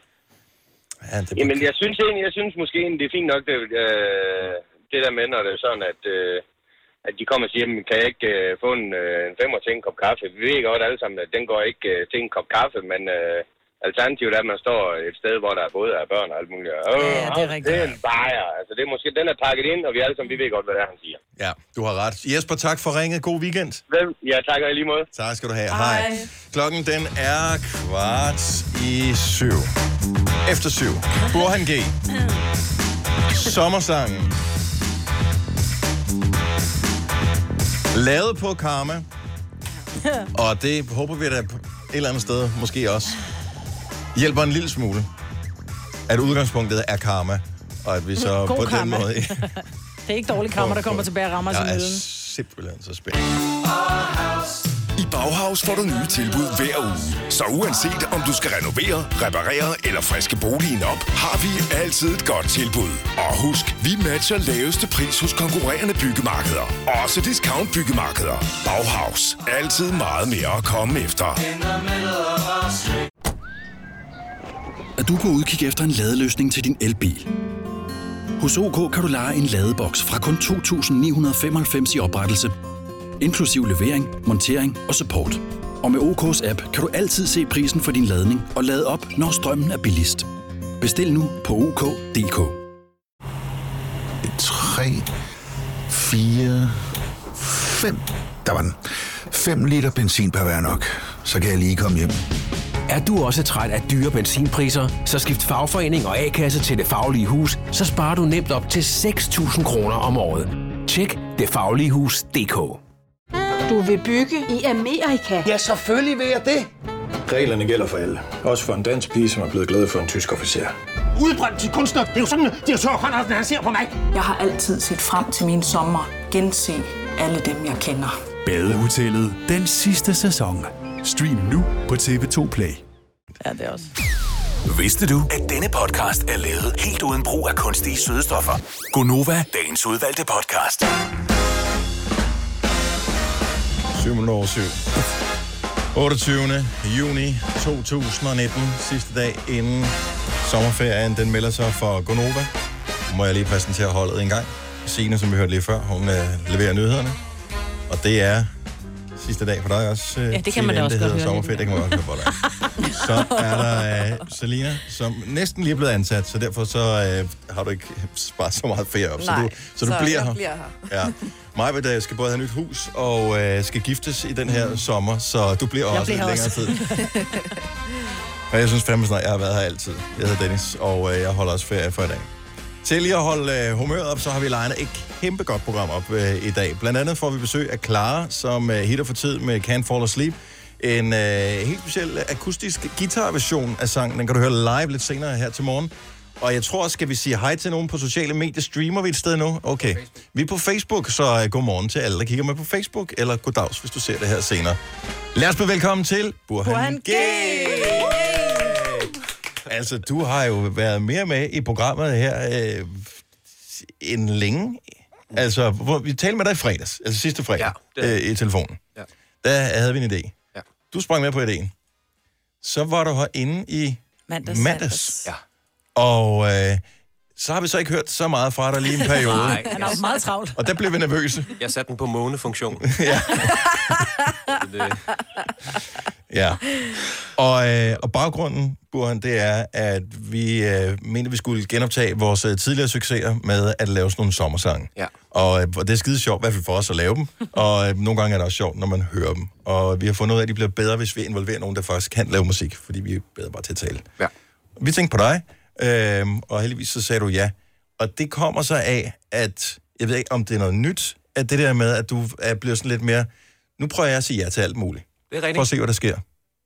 Ja, det Jamen, jeg synes egentlig, jeg synes måske egentlig, det er fint nok, det, øh, det der med, når det er sådan, at, øh, at de kommer og siger, "Men kan jeg ikke øh, få en, øh, en femmer til en kop kaffe? Vi ved godt alle sammen, at den går ikke øh, til en kop kaffe, men øh, alternativet er, at man står et sted, hvor der både er børn og alt muligt. Åh, Ja, det er rigtigt. Det er en bajer. Altså, det er måske, den er pakket ind, og vi alle sammen, vi ved godt, hvad det er, han siger. Ja, du har ret. Jesper, tak for ringet. God weekend. Vel, ja, tak og i lige måde. Tak skal du have. Hej. Klokken den er kvart i syv. Efter syv. Burhan G. Sommersangen. Lavet på Karma. Og det håber vi da på et eller andet sted måske også hjælper en lille smule. At udgangspunktet er karma. Og at vi så God på den karma. måde... Det er ikke dårlig kammer, der kommer tilbage og rammer er viden. simpelthen så spændt. I Bauhaus får du nye tilbud hver uge. Så uanset om du skal renovere, reparere eller friske boligen op, har vi altid et godt tilbud. Og husk, vi matcher laveste pris hos konkurrerende byggemarkeder. Også discount byggemarkeder. Bauhaus. Altid meget mere at komme efter. Er du på udkig efter en ladeløsning til din elbil? Hos OK kan du lege en ladeboks fra kun 2.995 i oprettelse, inklusiv levering, montering og support. Og med OK's app kan du altid se prisen for din ladning og lade op, når strømmen er billigst. Bestil nu på OK.dk. 3, 4, 5. Der var den. 5 liter benzin per hver nok. Så kan jeg lige komme hjem. Er du også træt af dyre benzinpriser, så skift fagforening og A-kasse til Det Faglige Hus, så sparer du nemt op til 6.000 kroner om året. Tjek detfagligehus.dk Du vil bygge i Amerika? Ja, selvfølgelig vil jeg det. Reglerne gælder for alle. Også for en dansk pige, som er blevet glad for en tysk officer. Udbrændt til kunstner. Det er jo sådan, at direktør Conradsen, han ser på mig. Jeg har altid set frem til min sommer. Gense alle dem, jeg kender. Badehotellet den sidste sæson. Stream nu på TV2 Play. Ja, det er også. Vidste du, at denne podcast er lavet helt uden brug af kunstige sødestoffer? Gonova, dagens udvalgte podcast. 7 minutter over 7. 28. juni 2019, sidste dag inden sommerferien, den melder sig for Gonova. Må jeg lige præsentere holdet en gang. Signe, som vi hørte lige før, hun øh, leverer nyhederne. Og det er sidste dag for dig også. øh, Ja, det kan man da også godt høre Sommerferie, det kan man godt høre på dig. Så er der øh, Selina, som næsten lige er blevet ansat, så derfor så øh, har du ikke sparet så meget ferie op. så Nej, du, så du så bliver jeg her. bliver her. Ja. Mig vil da skal både have nyt hus og øh, skal giftes i den her sommer, så du bliver Jeg også bliver længere også. tid. Og jeg synes fandme snart, jeg har været her altid. Jeg hedder Dennis, og øh, jeg holder også ferie for i dag. Til lige at holde øh, humøret op, så har vi legnet et kæmpe godt program op øh, i dag. Blandt andet får vi besøg af Clara, som øh, hitter for tid med Can't Fall Asleep. En øh, helt speciel akustisk guitarversion af sangen. Den kan du høre live lidt senere her til morgen. Og jeg tror, skal vi sige hej til nogen på sociale medier? Streamer vi et sted nu? Okay. Vi er på Facebook, så uh, god morgen til alle, der kigger med på Facebook. Eller goddags, hvis du ser det her senere. Lad os blive velkommen til Burhan, Burhan G. Altså, du har jo været mere med i programmet her øh, end længe. Altså, hvor, vi talte med dig i fredags, altså sidste fredag, ja, øh, i telefonen. Ja. Der havde vi en idé. Ja. Du sprang med på idéen. Så var du herinde i Mandags. mandags. Ja. Og øh, så har vi så ikke hørt så meget fra dig lige en periode. Nej. Han er jo meget travlt. Og der blev vi nervøse. Jeg satte den på månefunktion. ja. Det, ja. Og, øh, og baggrunden, Burhan, det er, at vi øh, mente, vi skulle genoptage vores øh, tidligere succeser med at lave sådan nogle sommersange. Ja. Og, øh, og det er skide sjovt, i hvert fald for os at lave dem. Og øh, nogle gange er det også sjovt, når man hører dem. Og vi har fundet ud af, at de bliver bedre, hvis vi involverer nogen, der faktisk kan lave musik. Fordi vi er bedre bare til at tale. Ja. Vi tænkte på dig, øh, og heldigvis så sagde du ja. Og det kommer så af, at jeg ved ikke, om det er noget nyt, at det der med, at du er blevet sådan lidt mere... Nu prøver jeg at sige ja til alt muligt. Det er For at rigtigt. se, hvad der sker.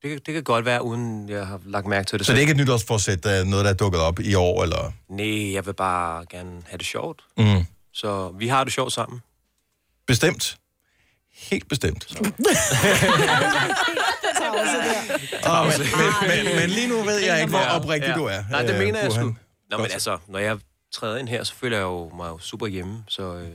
Det, kan- det kan godt være, uden jeg har lagt mærke til det. Så det er ikke et nytårsforsæt, der er noget, der er dukket op i år, eller... Nej, jeg vil bare gerne have det sjovt. Mm. Så vi har det sjovt sammen. Bestemt. Helt bestemt. Oh, men, men, men, men lige nu ved jeg ikke, hvor oprigtig du er. Nej, det øh, mener jeg Burhan. sgu. Nå, men altså, når jeg træder ind her, så føler jeg jo mig jo super hjemme, så... Øh,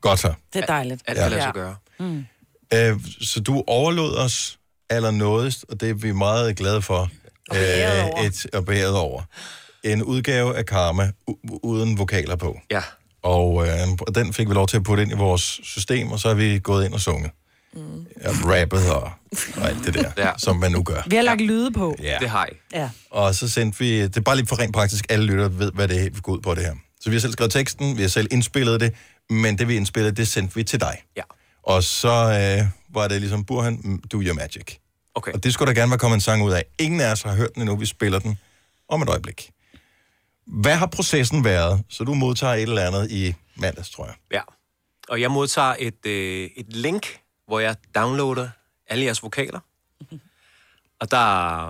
Godt så. Det er dejligt. alt kan lade sig gøre. Mm. Øh, så du overlod os allernådigst, og det er vi meget glade for. Øh, et, og beæret over. En udgave af Karma u- uden vokaler på. Ja. Og øh, og den fik vi lov til at putte ind i vores system, og så er vi gået ind og sunget. Mm. Ja, rappet og, og alt det der, ja. som man nu gør. Vi har lagt lyde på. Ja. Det har jeg. Ja. Og så sendte vi, det er bare lige for rent praktisk, alle lytter ved, hvad det er, går ud på det her. Så vi har selv skrevet teksten, vi har selv indspillet det, men det vi indspillede, det sendte vi til dig. Ja. Og så øh, var det ligesom, Burhan, mm, do your magic. Okay. Og det skulle der gerne være kommet en sang ud af. Ingen af os har hørt den endnu, vi spiller den om et øjeblik. Hvad har processen været? Så du modtager et eller andet i mandags, tror jeg. Ja. Og jeg modtager et, øh, et link, hvor jeg downloader alle jeres vokaler. Og der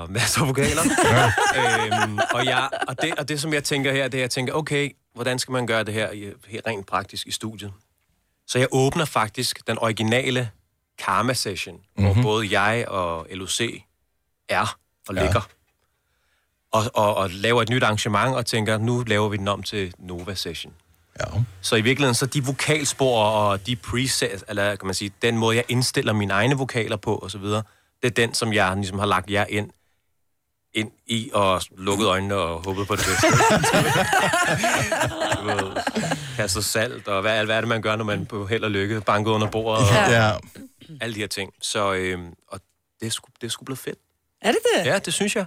er masser af vokaler. øhm, og, jeg, og, det, og det, som jeg tænker her, det er, at jeg tænker, okay, hvordan skal man gøre det her i- helt rent praktisk i studiet? Så jeg åbner faktisk den originale Karma-session, mm-hmm. hvor Mhm. både jeg og LOC er og ligger. Og, og, og laver et nyt arrangement og tænker, nu laver vi den om til Nova-session. Ja. Så i virkeligheden, så de vokalspor og de presets, eller kan man sige, den måde, jeg indstiller mine egne vokaler på og så videre, det er den, som jeg ligesom har lagt jer ind, ind i og lukket øjnene og håbet på det bedste. Kastet salt, og hvad, hvad er det, man gør, når man på held og lykke banker under bordet, og Ja. alle de her ting. Så øhm, og det, er sgu, det er sgu blevet fedt. Er det det? Ja, det synes jeg.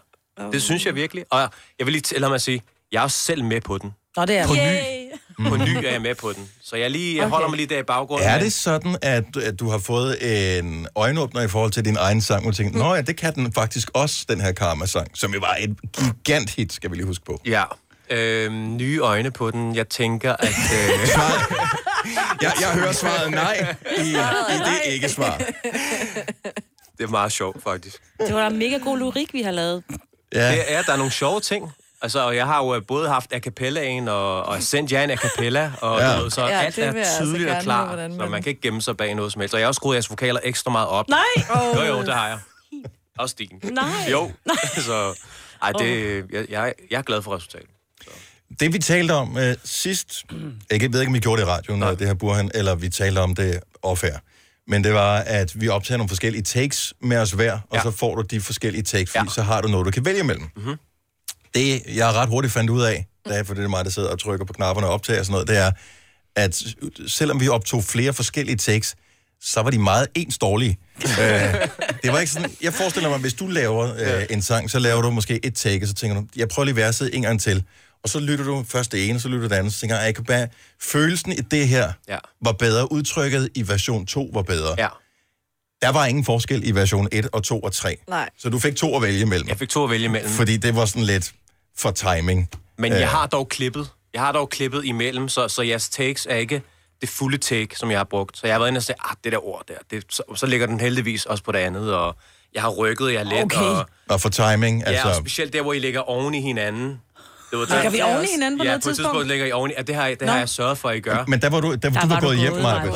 Det synes jeg virkelig. Og jeg vil lige tælle mig at sige, jeg er jo selv med på den. Nå, det er På ny. På ny er jeg med på den. Så jeg, lige, jeg holder mig lige der i baggrunden. Er det sådan, at, at du har fået en øjenåbner i forhold til din egen sang, og du tænker, nå ja, det kan den faktisk også, den her Karma-sang, som jo var et gigant hit, skal vi lige huske på. Ja. Øhm, nye øjne på den. Jeg tænker, at... Øh... jeg, jeg hører svaret nej i, i det ikke-svar. Det er meget sjovt, faktisk. Det var da mega god lyrik, vi har lavet. Ja. Det er, der er nogle sjove ting. Altså, og jeg har jo øh, både haft a cappellaen og, og sendt jer en a cappella, og Ja. ja. du ved, så Ja, alt det er altså tydeligt gerne og hvordan så man- kan ikke gemme sig bag noget som helst. Og jeg har også skruet jeres vokaler ekstra meget op. Nej! Oh. Jo, jo, det har jeg. Også stigen. Nej. Jo. så, ej, det, jeg, jeg, jeg er glad for resultatet. Det vi talte om øh, sidst, jeg ved ikke, om vi gjorde det i radioen, øh, det her Burhan, eller vi talte om det off-air, men det var, at vi optager nogle forskellige takes med os hver, og Ja. så får du de forskellige takes, fordi så har du noget, du kan vælge imellem. Mm-hmm. Det, jeg ret hurtigt fandt ud af, da jeg, for det er mig, der sidder og trykker på knapperne og optager og sådan noget, det er, at selvom vi optog flere forskellige takes, så var de meget ens dårlige. øh, det var ikke sådan, jeg forestiller mig, hvis du laver øh, en sang, så laver du måske et take, og så tænker du, jeg prøver lige verset en gang til. Og så lytter du først det ene, så lytter du det andet, så tænker jeg, jeg kan bare, følelsen i det her Ja. var bedre, udtrykket i version 2 var bedre. Ja. Der var ingen forskel i version 1 og 2 og 3. Nej. Så du fik to at vælge imellem. Jeg fik to at vælge imellem. Fordi det var sådan lidt for timing. Men Øh, jeg har dog klippet. Jeg har dog klippet imellem, så, så jeres takes er ikke det fulde take, som jeg har brugt. Så jeg har været inde og sagt, ah, det der ord der, det, så, så ligger den heldigvis også på det andet, og jeg har rykket jer lidt. Okay. Og, Og for timing, ja, og altså... specielt der, hvor I ligger oven i hinanden. Det var Ligger vi oven i hinanden på ja, noget på et tidspunkt tidspunkt? ligger I oven i, ja, det har, jeg- det Nå. har jeg sørget for, at I gør. Men der var du, der, der du var, gået hjem, Maja.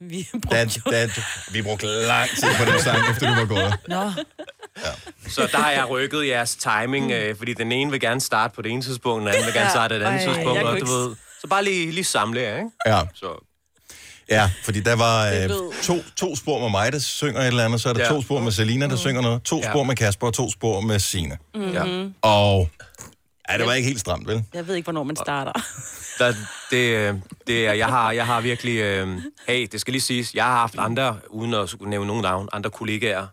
Vi Da, da, vi brugte lang tid på den sang, efter du var gået. Nå. Så der har jeg rykket jeres timing, øh, fordi den ene vil gerne starte på det ene tidspunkt, den anden vil gerne starte på det andet Ej, tidspunkt, jeg og kunne du ikke- ved... Så bare lige, lige samle jer, ikke? Ja. Så, Ja, fordi der var øh, to, to spor med mig, der synger et eller andet, så er der Ja. to spor med Selina, der synger noget, to Ja. spor med Kasper og to spor med Sine. ja. Og ja, det var ikke helt stramt, vel? Jeg ved ikke, hvornår man starter. Der, det, øh, det er, jeg har, jeg har virkelig, øh, hey, det skal lige siges, jeg har haft andre, uden at skulle nævne nogen navn, andre kollegaer,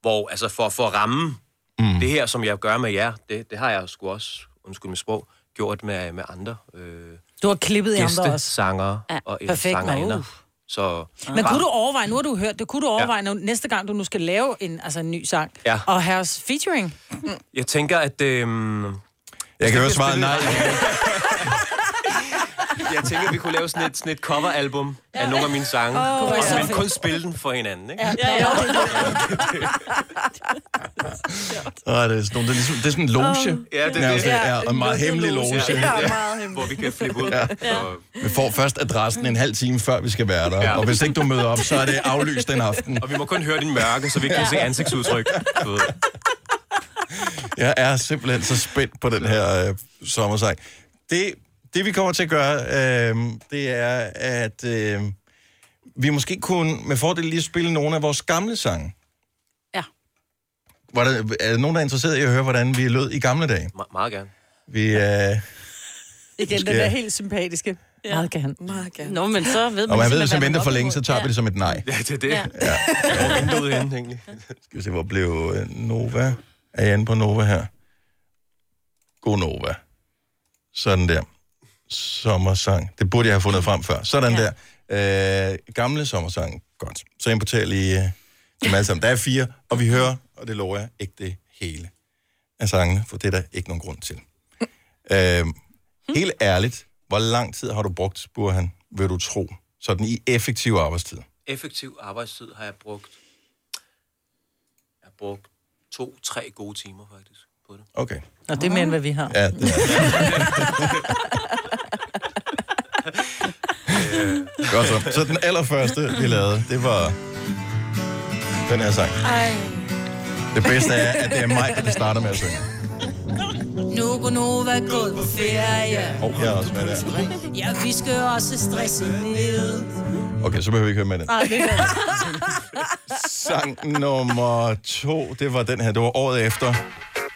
hvor, altså for, for at ramme mm. det her, som jeg gør med jer, det, det har jeg sgu også, undskyld mit sprog, gjort med, med andre øh, Du har klippet i andre også. sanger Ja, og perfekt, sangerinder. uh. Så Men kunne du overveje, nu har du hørt det, kunne du overveje, ja. næste gang du nu skal lave en, altså en ny sang, Ja. og have os featuring? jeg tænker, at... Øh, Jeg kan høre svaret nej. jeg tænker, at vi kunne lave sådan et, sådan et coveralbum ja. af nogle af mine sange, oh, er det men kun spille den for hinanden, ikke? Ja, ja, ja. Og det, er sådan, det, er ligesom, det er sådan en loge. Ja, det er det. Ja, og en meget hemmelig loge. Hvor vi kan flippe ud. Ja. Vi får først adressen en halv time før vi skal være der. Ja. Og hvis ikke du møder op, så er det aflyst den aften. Og vi må kun høre din mørke, så vi ikke kan se ansigtsudtryk. Jeg er simpelthen så spændt på den her øh, sommersang. Det, det vi kommer til at gøre, øh, det er, at øh, vi måske kunne med fordel lige spille nogle af vores gamle sange. Ja. Var der, er der nogen, der er interesseret i at høre, hvordan vi lød i gamle dage? Me- meget gerne. Vi, øh, Igen, Måske- den er helt sympatiske. Ja. Meget gerne. Meget gerne. Nå, men så ved man og man ved, hvis man venter er for længe, så tager vi det som et nej. Ja, det er det. Ja. Ja. Hvor er vinduet henne, egentlig? Skal vi se, hvor blev øh, Nova? Er jeg inde på Nova her? God Nova. Sådan der. Sommersang. Det burde jeg have fundet frem før. Sådan ja. der. Øh, gamle sommersang. Godt. Så importerer jeg lige øh, dem alle sammen. Der er fire, og vi hører, og det lover jeg, ikke det hele af sangene, for det er der ikke nogen grund til. øh, helt ærligt, hvor lang tid har du brugt, Burhan, vil du tro, sådan i effektiv arbejdstid? Effektiv arbejdstid har jeg brugt... Jeg har brugt to-tre gode timer, faktisk, på det. Okay. Og det er mere, end hvad vi har. Ja, det Godt så. Så den allerførste, vi lavede, det var den her sang. Ej. Det bedste er, at det er mig, der starter med at synge. Nu går Nova gået på ferie. Og jeg er også med der. Ja, vi skal også stresse ned. Okay, så behøver vi ikke høre med den. Ej, det Sang nummer to, det var den her. Det var året efter.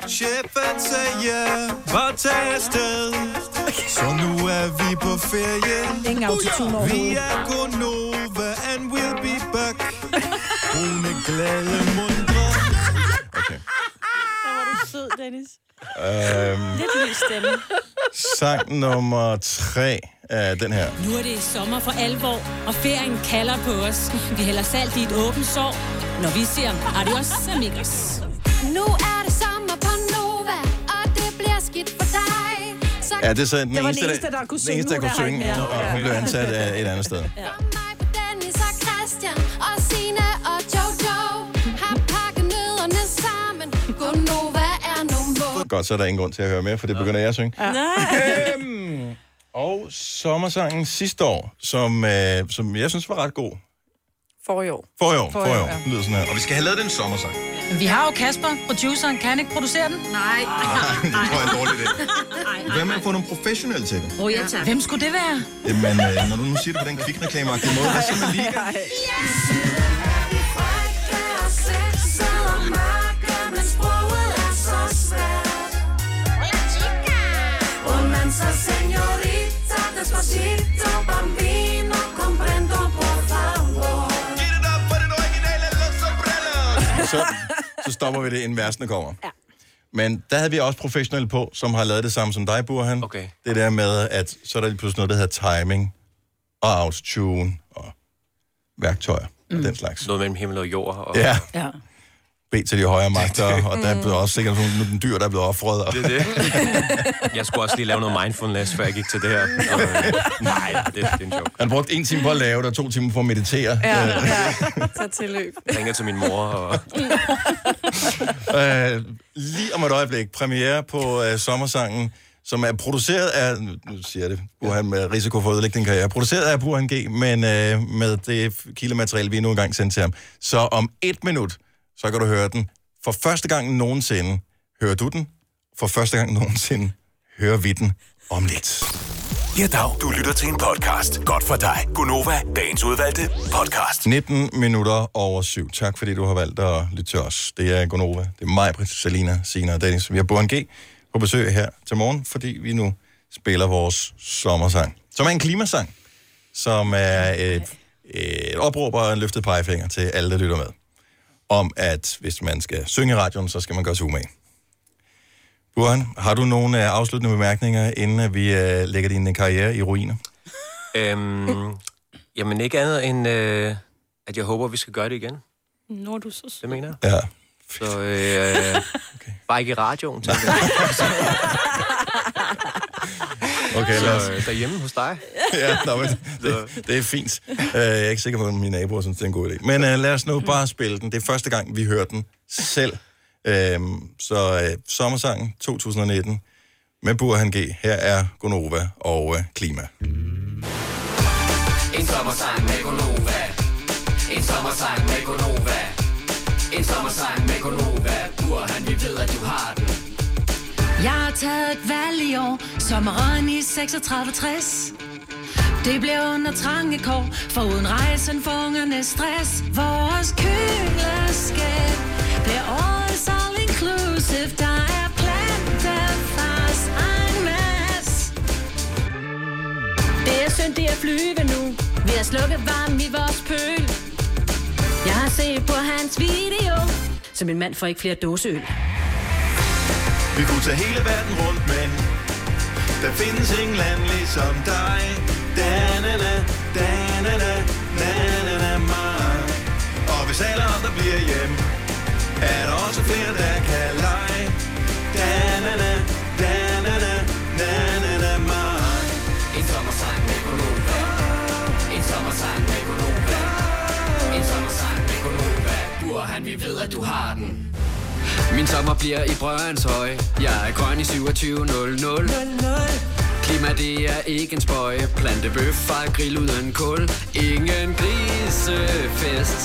Chefen sagde, bare tag afsted. Så nu er vi på ferie. Ingen autotune Vi overhovedet. er Gonova, and we'll be back. Brune, glade mundre. Hvor var du sød, Dennis. Øhm, Lidt lys stemme. sang nummer tre er den her. Nu er det sommer for alvor, og ferien kalder på os. Vi hælder salt i et åbent sår, når vi siger adios amigos. Nu er det sommer på Ja, det er så den Det var den eneste, eneste, der kunne den eneste, der synge. kunne der synge, og hun blev ansat af et andet sted. Er nummer. Godt, så er der ingen grund til at høre mere, for det begynder jeg at synge. Ja. Øhm, og sommersangen sidste år, som, øh, som jeg synes var ret god. For i år. For i år, for For i år, år. ja. Lyder sådan her. Og vi skal have lavet den sommersang. Men vi har jo Kasper, produceren. Kan han ikke producere den? Nej. det tror jeg er en dårlig idé. Hvad med at få nogle professionelle til det? Oh, ja, tak. Hvem skulle det være? Jamen, øh, når du nu siger det på den kvikreklameagtige måde, hvad siger man lige? Señorita, despacito, bambino, Så, så stopper vi det, inden værsten kommer. Ja. Men der havde vi også professionelle på, som har lavet det samme som dig, Burhan. Okay. Det der med, at så er der lige pludselig noget, der hedder timing, og autotune, og værktøjer, mm. og den slags. Noget mellem himmel og jord. Og... Ja. ja. Bed til de højere magter, og der er blevet også sikkert nogle nogle dyr, der er blevet offret. Og... Det er det. Jeg skulle også lige lave noget mindfulness, før jeg gik til det her. Så, øh, nej, det, det er en joke. Han brugte en time på at lave det, og to timer på at meditere. Ja, Øh, ja. Så tilløb. Jeg ringer til min mor, og Øh, lige om et øjeblik, premiere på øh, sommersangen, som er produceret af, nu nu siger jeg det, Burhan med risiko for at ødelægge din karriere, produceret af Burhan G, men øh, med det kildemateriale, vi nu engang sendte til ham. Så om et minut, så kan du høre den. For første gang nogensinde hører du den. For første gang nogensinde hører vi den om lidt. Ja, dag. Du lytter til en podcast. Godt for dig. Gunova, dagens udvalgte podcast. 19 minutter over syv. Tak fordi du har valgt at lytte til os. Det er Gonova. Det er mig, Britt, Salina, Sina og Dennis. Vi har Burhan G på besøg her til morgen, fordi vi nu spiller vores sommersang. Som er en klimasang, som er et, et opråb og en løftet pegefinger til alle, der lytter med. Om at hvis man skal synge i radioen, så skal man gøre sig umage. Burhan, har du nogle øh, afsluttende bemærkninger, inden at vi øh, lægger din karriere i ruiner? øhm, jamen ikke andet end, øh, at jeg håber, vi skal gøre det igen. Nu er du så. Det mener jeg. Ja. Så øh, okay. bare ikke i radioen, tænker jeg. Okay, så lad os- øh, derhjemme hos dig. ja, nå, men det, det er fint. Uh, jeg er ikke sikker på, at mine naboer synes, det er en god idé. Men uh, lad os nu bare spille den. Det er første gang, vi hører den selv. Uh, så uh, sommersangen 2019 med Burhan G. Her er Gonova og uh, Klima. En sommersang med Gonova. En sommersang med Gonova. En sommersang med Gonova. Burhan, vi ved, at du har den. Jeg har taget et valg i år, sommeren i 3660. Det blev under trange kår, for uden rejsen for ungerne stress. Vores køleskab bliver årets all inclusive. Der er plantefars en masse. Det er synd, det er flyve nu. Vi har slukket varm i vores pøl. Jeg har set på hans video, så min mand får ikke flere dåseøl. Vi kunne tage hele verden rundt, men der findes ingen land ligesom dig. Da-na-na, da-na-na, na-na-na, mig. Og hvis alle andre bliver hjem, er der også flere, der kan lege. Da-na-na, da-na-na, na-na-na, mig. En sommersang med Gonova. En sommersang med Gonova. En sommersang med Gonova. Burhan, vi ved, at du har den. Min sommer bliver i Brøndshøj. Jeg er grøn i 2700. Klima, det er ikke en spøj. Plantebøffer, grill uden kul. Ingen grisefest.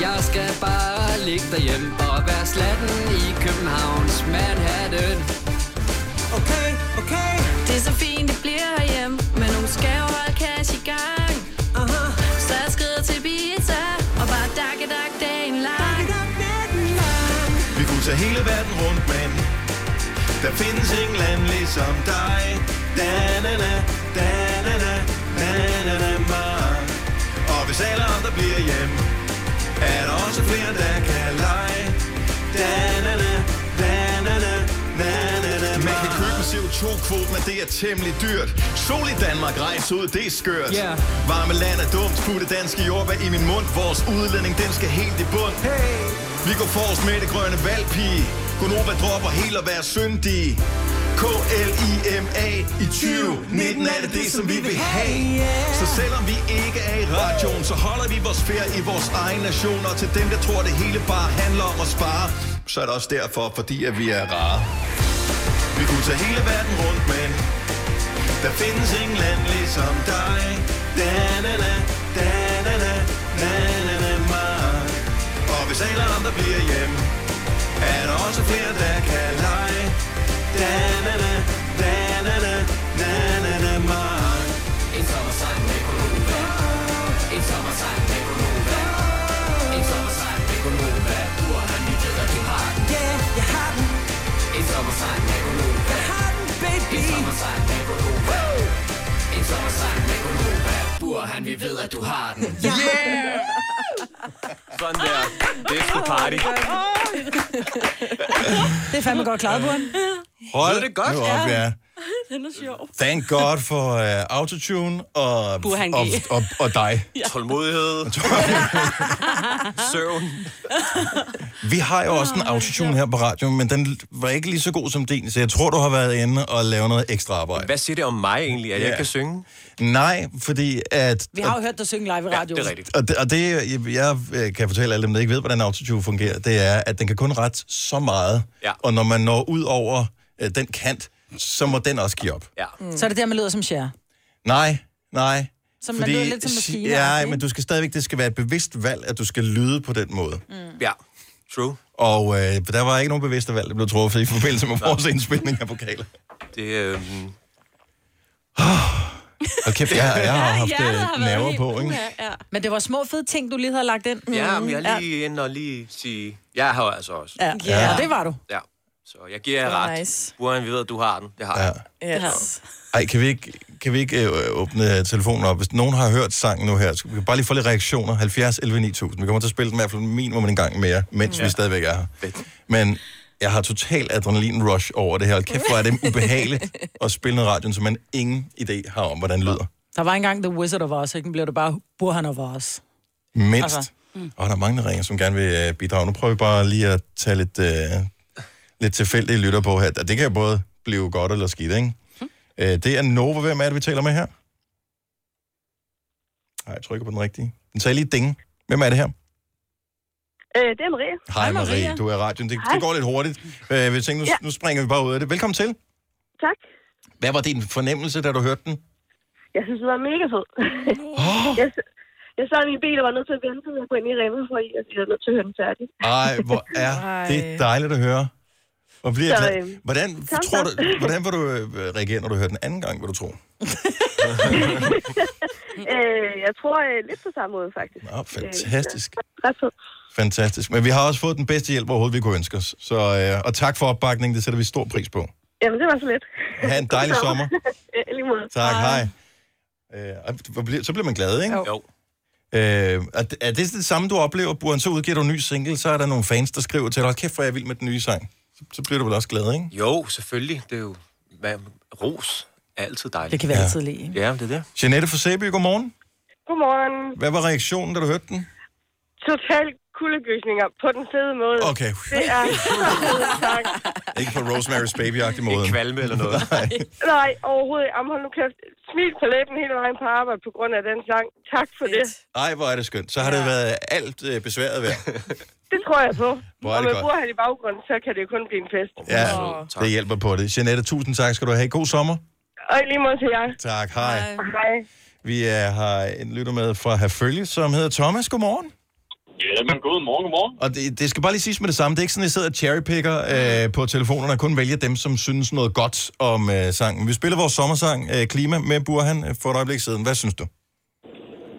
Jeg skal bare ligge derhjemme og være slatten i Københavns Manhattan. Okay, okay. Det er så fint, det bliver herhjemme, men nogle skal jo holde cash i gang. Tage hele verden rundt, men der findes ingen land ligesom dig. Da-na-na, da-na-na, na-na-na, mig. Og hvis alle andre bliver hjem, er der også flere, der kan lege. Da-na-na, da-na-na, na-na-na, Man kan købe en CO2-kvote, men det er temmelig dyrt. Sol i Danmark, rejse ud, det er skørt. Yeah. Varme land er dumt, putte danske jordbær i min mund. Vores udledning, den skal helt i bund. Hey! Vi går forrest med det grønne valgpige. Gunova dropper helt at være syndige. K-L-I-M-A i 2019 er det det, som vi vil have. Så selvom vi ikke er i radioen, så holder vi vores ferie i vores egen nation. Og til dem, der tror, det hele bare handler om at spare, så er det også derfor, fordi at vi er rare. Vi kunne tage hele verden rundt, men der findes ingen land ligesom dig. Da, da, da, da. Og hvis alle andre bliver hjem, er der også flere, der kan lege. Da-na-na, da-na-na, na-na-na, mig. En sommersang med Gonova. En sommersang med Gonova. En sommersang med Gonova. Burhan, vi ved, at du har den. Yeah, jeg har den. En sommersang med Gonova. Jeg har den, baby. En sommersang med Gonova. En sommersang med Gonova. Burhan, vi ved, at du har den. Yeah! Sådan der. Det er sgu party. Det er fandme godt klaret, Buren. Hold det godt? nu op, ja. Den er sjov. Thank God for uh, autotune og, Burhan G. og, og, og dig. Ja. Tålmodighed. Søvn. Vi har jo også en autotune her på radioen, men den var ikke lige så god som din, så jeg tror, du har været inde og lavet noget ekstra arbejde. Hvad siger det om mig egentlig, at jeg Ja. kan synge? Nej, fordi at... Vi har jo hørt dig synge live i radioen. Og det, og det, jeg, jeg kan fortælle alle dem, der ikke ved, hvordan autotune fungerer, det er, at den kan kun rette så meget, Ja. og når man når ud over øh, den kant, så må den også give op. Ja. Mm. Så er det der, man lyder som Cher. Nej, nej. Så man lyder lidt som maskiner, Ja, ikke? men du skal stadigvæk, det skal være et bevidst valg, at du skal lyde på den måde. Mm. Ja, true. Og øh, der var ikke nogen bevidste valg, der blev truffet i forbindelse med vores indspilning af vokaler. Det, øh, Hold kæft, jeg, jeg har haft har øh, været nerver helt- på, ikke? Ja. Men det var små fede ting, du lige havde lagt ind. ja, men jeg er lige inde og lige sige... Jeg har altså også. Ja, ja. ja det var du. Ja. Så jeg giver jer ret. Nice. Burhan, vi ved, at du har den. Det har jeg. Yes. Ej, kan vi ikke, kan vi ikke øh, åbne telefonen op? Hvis nogen har hørt sangen nu her, så vi kan bare lige få lidt reaktioner. 70 11 9000. Vi kommer til at spille den i hvert fald minimum en gang mere, mens Ja. vi stadigvæk er her. Men jeg har total adrenalin-rush over det her. Hold Kæft, hvor er det ubehageligt at spille noget radioen, som man ingen idé har om, hvordan det lyder. Der var engang The Wizard of Oz, ikke? Nu bliver det bare Burhan of Oz. Mindst. Altså, Mm. Og der er mange, der ringer, som gerne vil uh, bidrage. Nu prøver vi bare lige at tage lidt, uh, lidt tilfældige lytter på her. Og Det kan jo både blive godt eller skidt, ikke? Øh, det er Nova. Hvem er det, vi taler med her? Nej, jeg trykker på den rigtige. Den sagde lige ding. Hvem er det her? Øh, det er Marie. Hej Marie, du er i radioen. Det, det går lidt hurtigt. Øh, vi tænker, nu, Ja. nu springer vi bare ud af det. Velkommen til. Tak. Hvad var din fornemmelse, da du hørte den? Jeg synes, det var mega fed. jeg, s- jeg sad i min bil og var nødt til at vente, til jeg gå ind i Rema, for jeg jeg er nødt til at høre den færdig. Ej, hvor er det dejligt at høre. Og bliver Så, glad. øhm, Hvordan, tak, tror du, hvordan vil du øh, reagere, når du hører den anden gang, vil du tro? øh, jeg tror øh, lidt på samme måde, faktisk. Nå, fantastisk. Øh, ret. Fantastisk. Men vi har også fået den bedste hjælp overhovedet, vi kunne ønske os. Så, øh, og tak for opbakningen, det sætter vi stor pris på. Jamen, det var så lidt. Ha' en dejlig sommer. Måde. Tak, hej. Øh, bliver- så bliver man glad, ikke? Jo. Øh, er, det- er det det samme, du oplever, Buren? Så udgiver du en ny single, så er der nogle fans, der skriver til dig, "Hold kæft, hvor er jeg vild med den nye sang. Så, så bliver du vel også glad, ikke? Jo, selvfølgelig. Det er jo... Hvad, ros er altid dejligt. Det kan vi altid lide, ikke? Ja, det er det. Jeanette fra Sæby, godmorgen. Godmorgen. Hvad var reaktionen, da du hørte den? Total kuldegysninger på den fede måde. Okay. Det er tak. Ikke på Rosemary's Baby-agtig måde. Ikke kvalme eller noget. Nej. Nej, overhovedet. Jamen, hold nu kæft. Smil på læben hele vejen på arbejde på grund af den sang. Tak for det. Ej, hvor er det skønt. Så har det været alt øh, besværet værd. Det tror jeg på. Hvor er og det med godt. Burhan i baggrunden, så kan det jo kun blive en fest. Ja, det hjælper på det. Jeanette, tusind tak skal du have. God sommer. Og i lige måde til jer. Tak, hej. Hej. Vi er, har en lytter med fra Herfølge, som hedder Thomas. Godmorgen. Jamen, god morgen, god morgen. Og det, det skal bare lige siges med det samme. Det er ikke sådan, at jeg sidder og cherrypicker øh, på telefonerne og kun vælger dem, som synes noget godt om øh, sangen. Vi spiller vores sommersang øh, Klima med Burhan øh, for et øjeblik siden. Hvad synes du?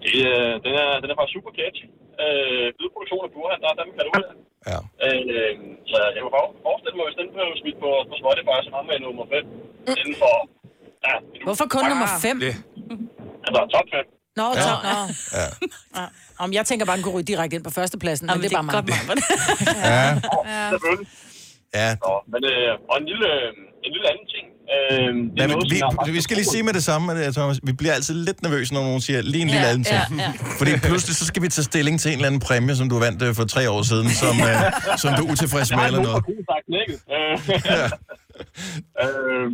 Det, øh, den, er, den er bare super catchy. Øh, lydproduktion af Burhan, der er dem kan du ud af. Ja. Øh, så jeg kunne bare forestille mig, hvis den blev smidt på, på Spotify, så ham med nummer 5. Inden for... Ja, Hvorfor kun nummer 5? altså top 5. Nå, Ja. ja. nå. Ja. Ja. Om jeg tænker bare, den kunne ryge direkte ind på førstepladsen, men Jamen, det er bare det mig. Ja. Ja. Selvfølgelig. Ja. Nå, men, øh, og en lille, en lille anden ting. Øh, det er Men, noget, vi, har vi skal lige sige med det samme, øh, Thomas. Vi bliver altid lidt nervøse, når nogen siger lige en lille Ja, anden ting. ja, ja. Fordi pludselig så skal vi tage stilling til en eller anden præmie, som du vandt øh, for tre år siden, som, øh, som du er utilfreds med eller noget. Knækket. øh,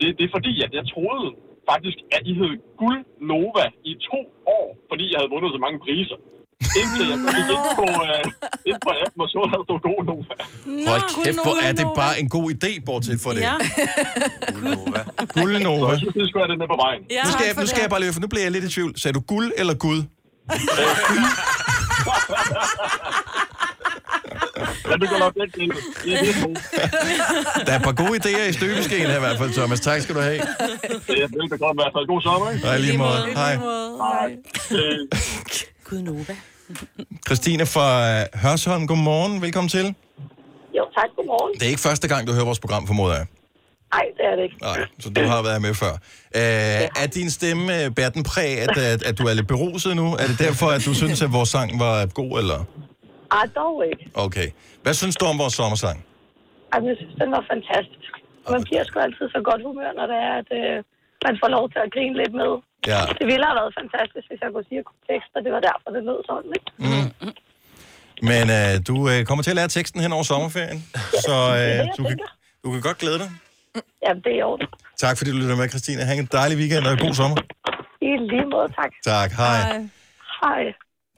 det, det er fordi, at jeg troede faktisk, at I hed Guld Nova i to år, fordi jeg havde vundet så mange priser. Indtil jeg så gik ind på, øh, ind på appen og så, at der stod God Nova. Hold kæft, hvor er det bare en god idé, bortset for det. Ja. Guld Så Nova. jeg synes, det have den med på vejen. Nu skal, jeg, nu skal jeg bare lige, for nu bliver jeg lidt i tvivl. Sagde du guld eller gud? Jeg begynder nok lidt til det. Det er det, Der er et par gode idéer i støbeskeen her i hvert fald, Thomas. Tak skal du have. det er velbekomme i hvert fald. God sommer, ikke? I lige måde. Hej. Gud Nova. Christine fra øh, Hørsholm, godmorgen. Velkommen til. Jo, tak. Godmorgen. Det er ikke første gang, du hører vores program, formoder jeg. Nej, det er det ikke. Nej, så du har været med før. Øh, er din stemme, øh, bærer den præg, at, at, at du er lidt beruset nu? Er det derfor, at du synes, at vores sang var god, eller? Ej, dog ikke. Okay. Hvad synes du om vores sommersang? Ej, men jeg synes, den var fantastisk. Man bliver sgu altid så godt humør, når det er, at øh, man får lov til at grine lidt med. Ja. Det ville have været fantastisk, hvis jeg kunne sige tekster. Det var derfor, det lød sådan, ikke? Mm. Men øh, du øh, kommer til at lære teksten hen over sommerferien, så det er det, øh, jeg du, kan, du kan godt glæde dig. Jamen, det er i orden. Tak fordi du lytter med, Christine. Ha' en dejlig weekend og god sommer. I lige måde, tak. Tak, hej. Hej.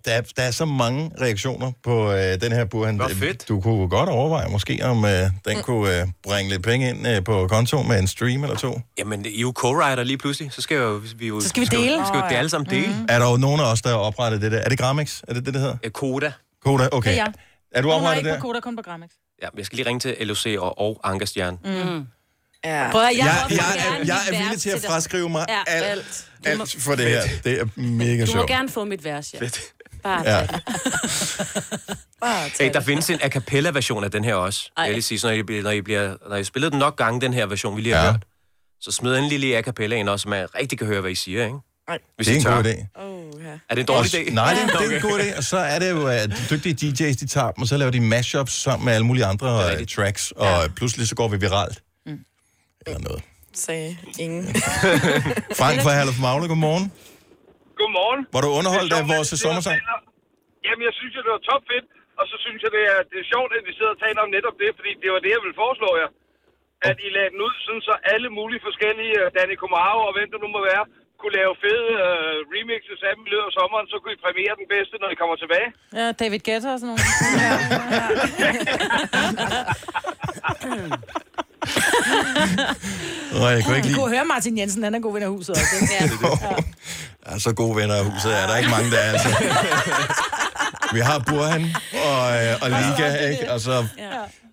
Der er, der er så mange reaktioner på øh, den her Burhan. Hvor fedt. Du kunne godt overveje måske, om øh, den kunne øh, bringe lidt penge ind øh, på konto med en stream eller to. Jamen, I er jo co-writer lige pludselig. Så skal, jo, vi jo, Så skal vi dele. Skal, skal vi det alle sammen dele. Mm. Er der jo nogen af os, der har oprettet det der? Er det Grammix? Er det det, det hedder? Koda. Koda, okay. Det er jeg. Er du Hun er oprettet ikke på Koda, kun på Grammix. Ja, jeg skal lige ringe til LOC og, og Ankerstjern. Mm. Ja. Prøv at, jeg, Jeg, jeg, er, jeg er villig til at fraskrive mig Ja, alt, alt. alt for det her. Det er mega Du må sjovt. gerne få mit vers, ja. Bare Ja. ja. Hey, der findes en a cappella-version af den her også. Ej. Jeg vil lige sige, så når I, bliver- når I, bliver, når I spiller den nok gange, den her version, vi lige har Ja. hørt, så smid en lille a cappella ind også, så man rigtig kan høre, hvad I siger, ikke? Nej. Hvis Det er en god idé. Oh, ja. Er det en dårlig idé? Nej, det er, det er en god idé. Og så er det jo, at de dygtige DJ's, de tager dem, og så laver de mashups sammen med alle mulige andre øh, tracks, og ja. pludselig så går vi viralt. Mm. Eller noget. Sagde ingen. Frank fra Herluf Magle, godmorgen. Godmorgen. Var du underholdt er af vores sommersang? Jamen, jeg synes, at det var topfedt. Og så synes jeg, det er, det er sjovt, at vi sidder og taler om netop det, fordi det var det, jeg ville foreslå jer. at I lagde den ud, sådan så alle mulige forskellige uh, Danny Comaro og hvem det nu må være, kunne lave fede uh, remixes af dem i løbet af sommeren, så kunne I præmiere den bedste, når I kommer tilbage. Ja, David Guetta og sådan noget. Og jeg kunne ikke Du lide... kunne høre Martin Jensen, han er god ven af huset også. Ikke? Ja. Ja, så gode venner af huset er der ikke mange, der er. Altså. Vi har Burhan og, øh, og Liga, ikke? Og så...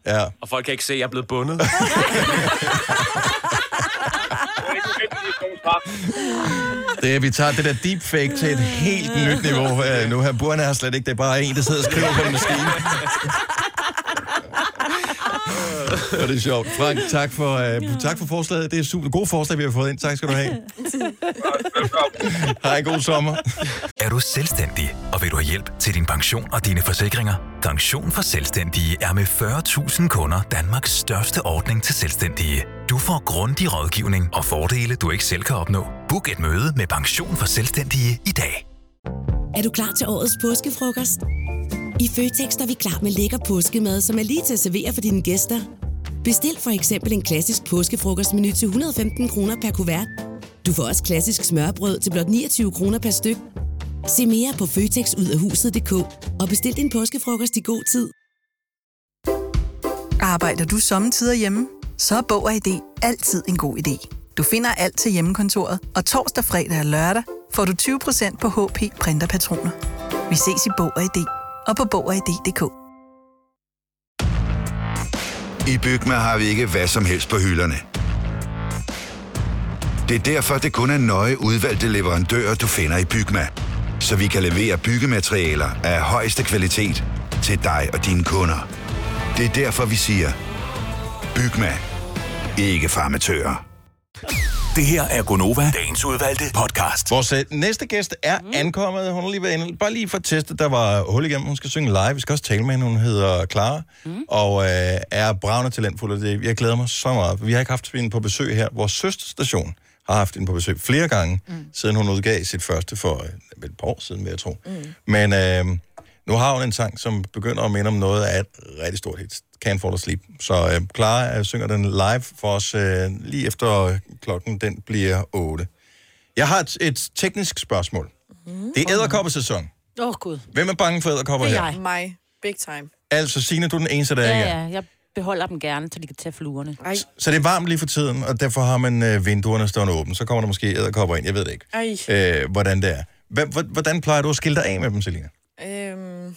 Ja. Og folk kan ikke se, at jeg er blevet bundet. Det, vi tager det der deepfake til et helt nyt niveau uh, nu her. Burhan er slet ikke, det er bare en, der sidder og skriver på en maskine. Og det er sjovt. Frank, tak for, uh, tak for forslaget. Det er super gode forslag, vi har fået ind. Tak skal du have. Hej, god sommer. Er du selvstændig, og vil du have hjælp til din pension og dine forsikringer? Pension for Selvstændige er med 40.000 kunder Danmarks største ordning til selvstændige. Du får grundig rådgivning og fordele, du ikke selv kan opnå. Book et møde med Pension for Selvstændige i dag. Er du klar til årets påskefrokost? I Føtex er vi klar med lækker påskemad, som er lige til at servere for dine gæster. Bestil for eksempel en klassisk påskefrokostmenu til 115 kroner per kuvert. Du får også klassisk smørbrød til blot 29 kroner per styk. Se mere på føtexudafhuset.dk og bestil din påskefrokost i god tid. Arbejder du sommetider hjemme? Så er Bog og ID altid en god idé. Du finder alt til hjemmekontoret, og torsdag, fredag og lørdag får du 20% på HP printerpatroner. Vi ses i Bog og ID og på Bog og ID.dk. I Bygma har vi ikke hvad som helst på hylderne. Det er derfor, det kun er nøje udvalgte leverandører, du finder i Bygma. Så vi kan levere byggematerialer af højeste kvalitet til dig og dine kunder. Det er derfor, vi siger, Bygma. Ikke farmatører. Det her er Gonova, dagens udvalgte podcast. Vores øh, næste gæst er ankommet. Hun har lige været inde. Bare lige for at teste, der var hul igennem. Hun skal synge live. Vi skal også tale med hende. Hun hedder Clara. Mm. Og øh, er bravende talentfuld. Og det, jeg glæder mig så meget. Vi har ikke haft hende på besøg her. Vores søsterstation har haft hende på besøg flere gange, mm. siden hun udgav sit første for øh, et par år siden, vil jeg tro. Mm. Men øh, nu har hun en sang, som begynder at minde om noget af et rigtig stort hit. Can't Fall Asleep. Så øh, Clara øh, synger den live for os øh, lige efter klokken den bliver 8. Jeg har et, et teknisk spørgsmål. Mm. Det er æderkoppesæson. Åh, oh, Gud. Hvem er bange for æderkopper Det er her? jeg. Mig. Big time. Altså, Signe, du er den eneste, der Ja, ikke er. ja, jeg beholder dem gerne, så de kan tage fluerne. Ej. Så det er varmt lige for tiden, og derfor har man øh, vinduerne stående åbne. Så kommer der måske æderkopper ind, jeg ved det ikke, Ej. øh, hvordan det er. Hva- Hvordan plejer du at skille dig af med dem, Selina? Øhm,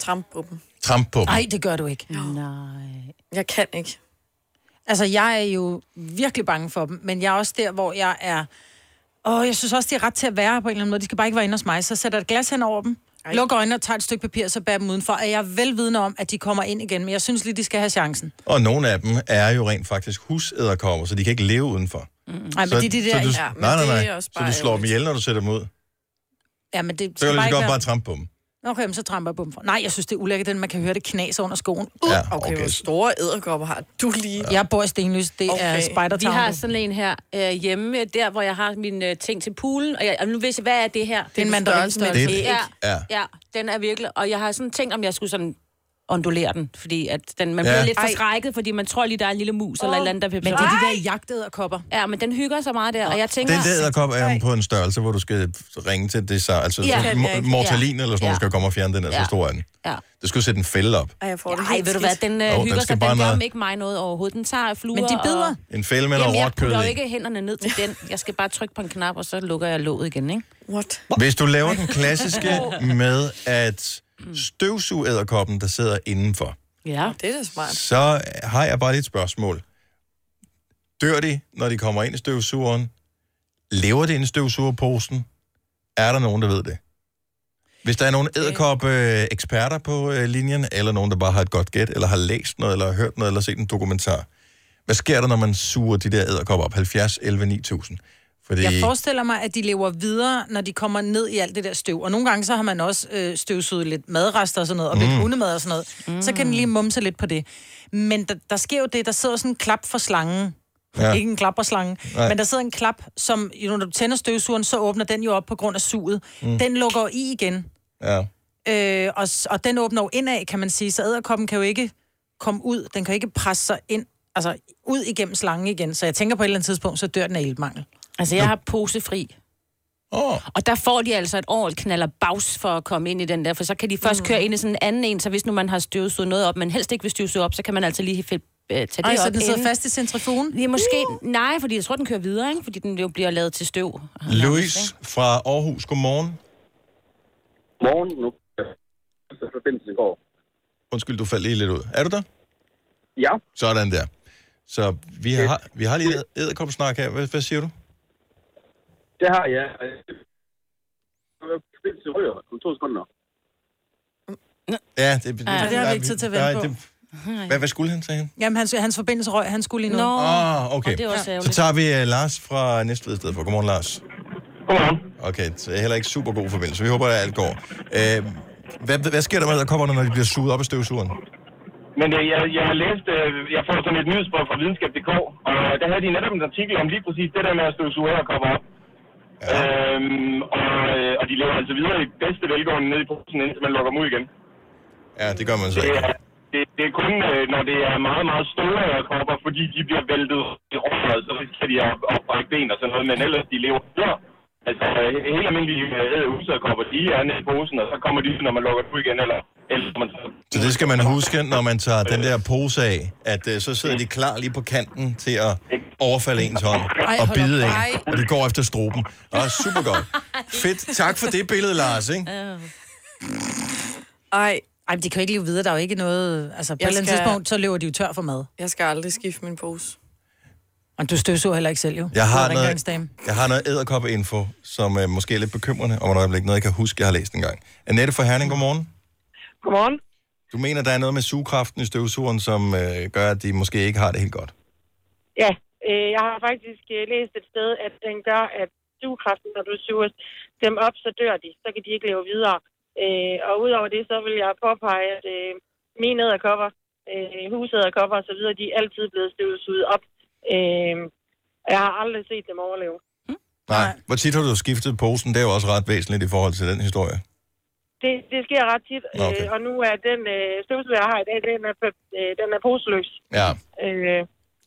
tramp på dem. Tramp på dem. Nej, det gør du ikke. Nej. Jeg kan ikke. Altså, jeg er jo virkelig bange for dem, men jeg er også der, hvor jeg er... Og jeg synes også, de er ret til at være på en eller anden måde. De skal bare ikke være inde hos mig. Så sætter jeg et glas hen over dem, Ej. lukker øjnene og tager et stykke papir, så bærer dem udenfor. Og jeg er velvidende om, at de kommer ind igen, men jeg synes lige, de skal have chancen. Og nogle af dem er jo rent faktisk husæderkopper, så de kan ikke leve udenfor. Mm. Ej, men det er de der... så du, ja, men nej, nej, det nej. er også Så bare du slår dem ihjel, når du sætter dem ud. Ja, men det Så kan du lige så ikke godt bare trampe på dem. Okay, men så tramper jeg på dem for. Nej, jeg synes, det er ulækkert, den man kan høre det knas under skoen. Uh, Ja, Okay, hvor store æderkopper har du lige? Jeg bor i Stenløs, det okay. er Okay. Spider Vi har sådan en her øh, hjemme, der hvor jeg har mine øh, ting til poolen. Og, jeg, og nu ved jeg, hvad er det her? Det er en mandarinstørrelse. Det er- Ja, Ja. ja, den er virkelig... Og jeg har sådan tænkt, om jeg skulle sådan ondulere den, fordi at den, man Ja. bliver lidt forskrækket, fordi man tror lige, der er en lille mus oh. eller et eller andet, der vil Men det er de der jagtæderkopper. Ja, men den hygger så meget der, og jeg tænker... Den der æderkop er på en størrelse, hvor du skal ringe til det så, altså Ja. ja. Jeg mortalin eller sådan noget, Ja. skal komme og fjerne den, er så Ja. stor er den. Ja. Du skal sætte en fælde op. Ej, jeg får det Ej, ved du hvad, den øh, den hygger sig, bare den gør ikke mig noget overhovedet. Den tager fluer Men de bider. Og... En fælde med noget jeg råt kød i. ikke hænderne ned til den. Jeg skal bare trykke på en knap, og så lukker jeg låget igen, ikke? What? Hvis du laver den klassiske med at støvsuge æderkoppen, der sidder indenfor, Ja. Det er da smart. så har jeg bare lige et spørgsmål. Dør de, når de kommer ind i støvsugeren? Lever de inde i støvsugerposen? Er der nogen, der ved det? Hvis der er nogle æderkop-eksperter på øh, linjen, eller nogen, der bare har et godt gæt, eller har læst noget, eller har hørt noget, eller set en dokumentar. Hvad sker der, når man suger de der æderkopper op? 70, 11, 9000? Fordi... Jeg forestiller mig, at de lever videre, når de kommer ned i alt det der støv. Og nogle gange så har man også øh, støvsuget lidt madrester og sådan noget, og lidt Mm. hundemad og sådan noget. Mm. Så kan den lige mumse lidt på det. Men der, der sker jo det, der sidder sådan en klap for slangen. Ja. Ikke en klapperslange, Nej. men der sidder en klap, som jo, når du tænder støvsugeren, så åbner den jo op på grund af suget. Mm. Den lukker i igen, Ja. øh, og, og den åbner jo indad, kan man sige, så æderkoppen kan jo ikke komme ud, den kan jo ikke presse sig ind. altså, ud igennem slangen igen. Så jeg tænker på et eller andet tidspunkt, så dør den af iltmangel. Altså, jeg har posefri. Oh. Og der får de altså et år knaller bags for at komme ind i den der, for så kan de først mm. køre ind i sådan en anden en, så hvis nu man har støvsuget noget op, men helst ikke vil støvsuge op, så kan man altså lige fed, øh, tage det Ej, op. så den sidder inden. fast i centrifugen? Ja, måske. Nej, fordi jeg tror, den kører videre, ikke? fordi den jo bliver lavet til støv. Louis fra Aarhus, godmorgen. Morgen nu. Så forbindelsen går. Undskyld, du faldt lige lidt ud. Er du der? Ja. Sådan der. Så vi har, vi har lige æderkopsnak her. Hvad, hvad siger du? Det har jeg. Forbindelsen rører om to sekunder. Ja, det, det, Ej, det har vi ikke tid til at vente på. det- Hvad, hvad skulle han, sagde han? Jamen, hans, hans forbindelse røg, han skulle lige noget. Nå. Ah, okay. Og det er også Så tager vi uh, Lars fra Næstved i stedet for. Godmorgen, Lars. Godmorgen. Okay, så heller ikke super god forbindelse. Vi håber, at alt går. Uh, hvad, hvad sker der med æderkopperne, når de bliver suget op af støvsugeren? Men øh, jeg, jeg har læst, øh, jeg får sådan et nyhedsbrev fra videnskab.dk, og der havde de netop en artikel om lige præcis det der med at støvsuge og komme op. Ja. Øhm, og, øh, og de lever altså videre i bedste velgående ned i posen, indtil man lukker dem ud igen. Ja, det gør man så Det ikke. er, det, det er kun, øh, når det er meget, meget store kopper, fordi de bliver væltet i røret, så risikerer de at, at brække ben og sådan noget, men ellers de lever videre. Altså, øh, helt almindelige æderhusæderkopper, de er nede i posen, og så kommer de, når man lukker dem ud igen, eller, eller man så Så det skal man huske, når man tager den der pose af, at uh, så sidder de klar lige på kanten til at overfalde ens hånd Ej, og bide en. Og de går efter struben. Og super godt. Fedt. Tak for det billede, Lars. Ikke? Ej. Ej, men de kan jo ikke leve videre. Der er jo ikke noget... Altså, på et eller andet tidspunkt, så løber de jo tør for mad. Jeg skal aldrig skifte min pose. Og du støvsuger heller ikke selv, jo. Jeg har er noget, jeg har noget æderkoppe-info, som uh, måske er lidt bekymrende om et øjeblik. Noget, jeg kan huske, jeg har læst en gang. Annette fra Herning, godmorgen. Godmorgen. Du mener, der er noget med sugekraften i støvsugeren, som uh, gør, at de måske ikke har det helt godt? Ja, øh, jeg har faktisk øh, læst et sted, at den gør, at sugekraften, når du suger dem op, så dør de. Så kan de ikke leve videre. Øh, og udover det, så vil jeg påpege, at øh, mine æderkopper, øh, husæderkopper og så videre, de er altid blevet støvsuget op. Øh, jeg har aldrig set dem overleve. Nej. Hvor tit har du skiftet posen? Det er jo også ret væsentligt i forhold til den historie. Det, det sker ret tit, okay. øh, og nu er den øh, støvsuger, jeg har i dag, den er, øh, den er poseløs. Ja. Øh,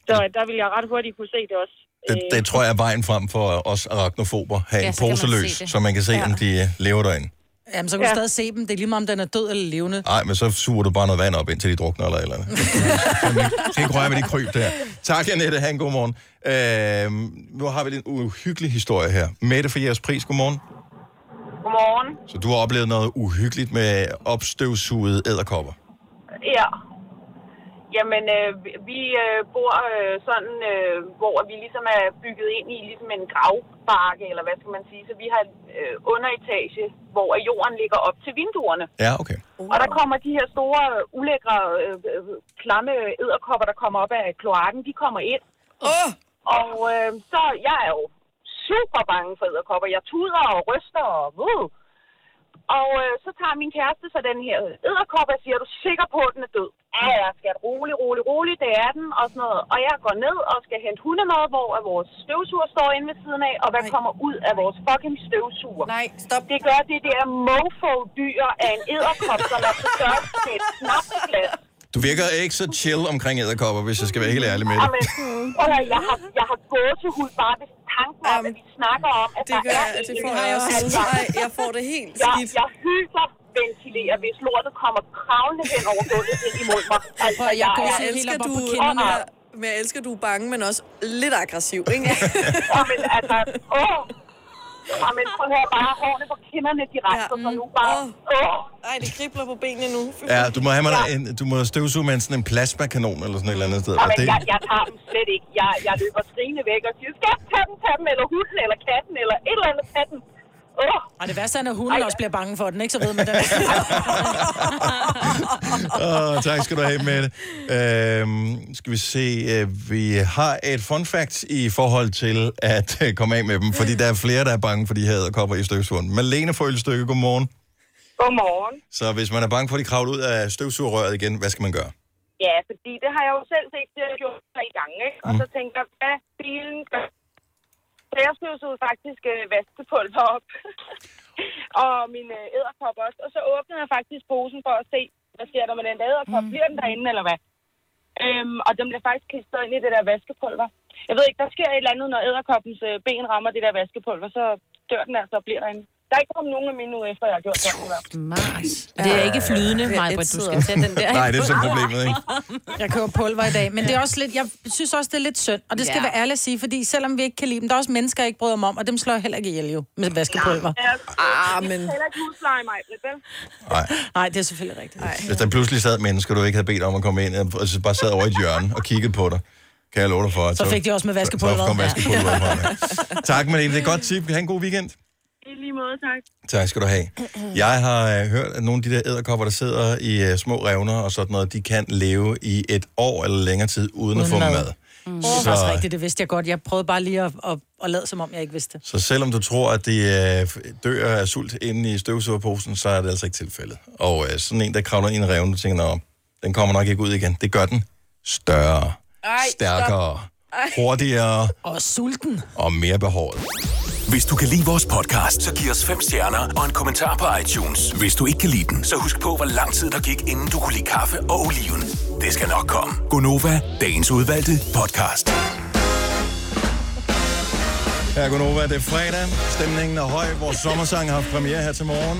så der vil jeg ret hurtigt kunne se det også. Det, det tror jeg er vejen frem for os arachnofober. Have Ja, en så kan man pose se løs, det. så man kan se, Ja. om de øh, lever derinde. Jamen, så kan du Ja. stadig se dem. Det er lige meget, om den er død eller levende. Nej, men så suger du bare noget vand op, indtil de drukner eller eller andet. Du skal ikke røre med de kryb der. Tak, Annette. Ha' en god morgen. Øh, nu har vi en uhyggelig historie her. Mette for jeres pris, godmorgen. Godmorgen. Så du har oplevet noget uhyggeligt med opstøvsugede æderkopper. Ja. Jamen, øh, vi- øh, bor øh, sådan, øh, hvor vi ligesom er bygget ind i ligesom en gravbakke, eller hvad skal man sige. Så vi har øh, underetage, hvor jorden ligger op til vinduerne. Ja, okay. Og der kommer de her store, øh, ulækre, øh, øh, klamme æderkopper, der kommer op af kloakken, de kommer ind. Oh. Og øh, så, jeg er jo super bange for æderkopper. Jeg tuder og ryster og... Uh. Og øh, så tager min kæreste så den her æderkop og siger, er du sikker på, at den er død? Ja, jeg skal rolig, rolig, rolig, det er den, og sådan noget. Og jeg går ned og skal hente hundemad, hvor at vores støvsuger står inde ved siden af, og hvad kommer ud af vores fucking støvsuger? Nej, stop. Det gør det der mofo-dyr af en æderkop, som er så størst til et snapsglas. Du virker ikke så chill omkring æderkopper, hvis jeg skal være helt ærlig med dig. Jamen, prøv at jeg har, jeg har gåsehud bare ved tanken om, at vi snakker om, at det der gør- er det en får jeg også. alder. Ej, jeg får det helt jeg, skidt. Jeg hyperventilerer, hvis lortet kommer kravlende hen over gulvet ind imod mig. Altså, Prøv, jeg, er- jeg, elsker, du, men jeg elsker, du er bange, men også lidt aggressiv, ikke? Jamen, altså, åh. Jamen, prøv at høre, bare hårene på kinderne, de rejser sig nu bare. Åh. Ej, det kribler på benene nu. Ja, du må have med dig en, du må støvsuge med sådan en plasmakanon eller sådan et eller andet sted. Og Jamen, det, jeg, jeg tager dem slet ikke. Jeg, jeg løber skrigende væk og siger, skal jeg tage dem, tage dem, eller hunden, eller katten, eller et eller andet, tage den. Åh. Og det værste er, når hunden også bliver bange for den, ikke? Så ved man det. Åh, tak skal du have med det. Øhm, skal vi se, øh, vi har et fun fact i forhold til at øh, komme af med dem, fordi der er flere, der er bange for de her æderkopper i støvsugeren. Malene fra Ølstykke, godmorgen. Godmorgen. Så hvis man er bange for, at de kravler ud af støvsugerrøret igen, hvad skal man gøre? Ja, fordi det har jeg jo selv set, det har jeg gjort tre gange, ikke? Og Mm. så tænker jeg, hvad bilen gør. Så jeg støvsugede faktisk øh, vaskepulver op. og min øh, æderkop også. Og så åbnede jeg faktisk posen for at se, hvad sker der med den der æderkop. Mm. Bliver den derinde, eller hvad? Øhm, og den bliver faktisk kastet ind i det der vaskepulver. Jeg ved ikke, der sker et eller andet, når æderkoppens øh, ben rammer det der vaskepulver, så dør den altså og bliver derinde. Der er ikke kommet nogen af mine ud efter, jeg har gjort sådan. fald. Mars. Det er ikke flydende, Ja, Maja, du skal tage den der. Nej, det er så problemet, ikke? Jeg køber pulver i dag, men det er også lidt, jeg synes også, det er lidt synd, og det skal Ja. ja. være ærligt at sige, fordi selvom vi ikke kan lide dem, der er også mennesker, jeg ikke bryder mig om, og dem slår jeg heller ikke ihjel jo, med vaskepulver. Ah, men... Heller ikke husleje mig, vel? Nej, det er selvfølgelig rigtigt. Hvis der pludselig sad mennesker, du ikke havde bedt om at komme ind, og så bare sad over i et hjørne og kiggede på dig, kan jeg love dig for. at Så fik de også med vaskepulveret. Så kom Ja. vaskepulveret dig. Tak, Malene. Det er et godt tip. Ha' en god weekend. I lige måde, tak. Tak skal du have. Jeg har øh, hørt, at nogle af de der æderkopper, der sidder i øh, små revner og sådan noget, de kan leve i et år eller længere tid uden, uden at få mad. mad. Mm. Det er faktisk rigtigt, det vidste jeg godt. Jeg prøvede bare lige at, at, at lade som om, jeg ikke vidste det. Så selvom du tror, at de øh, dør af sult inde i støvsugerposen, så er det altså ikke tilfældet. Og øh, sådan en, der kravler ind i reven, du tænker, Nå, den kommer nok ikke ud igen. Det gør den større, Ej, stærkere, hurtigere Og sulten. og mere behåret. Hvis du kan lide vores podcast, så giv os fem stjerner og en kommentar på iTunes. Hvis du ikke kan lide den, så husk på, hvor lang tid der gik, inden du kunne lide kaffe og oliven. Det skal nok komme. Gonova, dagens udvalgte podcast. Her er Gunova, det er fredag. Stemningen er høj. Vores sommersang har haft premiere her til morgen.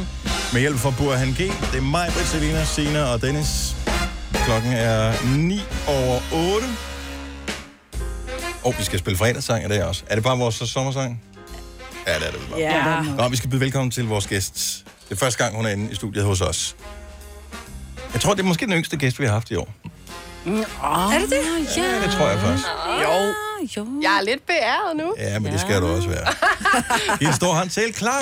Med hjælp fra Burhan G. Det er mig, Britt, Selina, Sina og Dennis. Klokken er 9 over 8. Og oh, vi skal spille fredagssang i dag også. Er det bare vores sommersang? Ja, det er det vel bare. Ja. Nå, vi skal byde velkommen til vores gæst. Det er første gang, hun er inde i studiet hos os. Jeg tror, det er måske den yngste gæst, vi har haft i år. Oh, Er det det? Ja, det tror jeg faktisk. Jo. jo. Jeg er lidt beæret nu. Ja, men ja. det skal du også være. En stor hånd til Clara.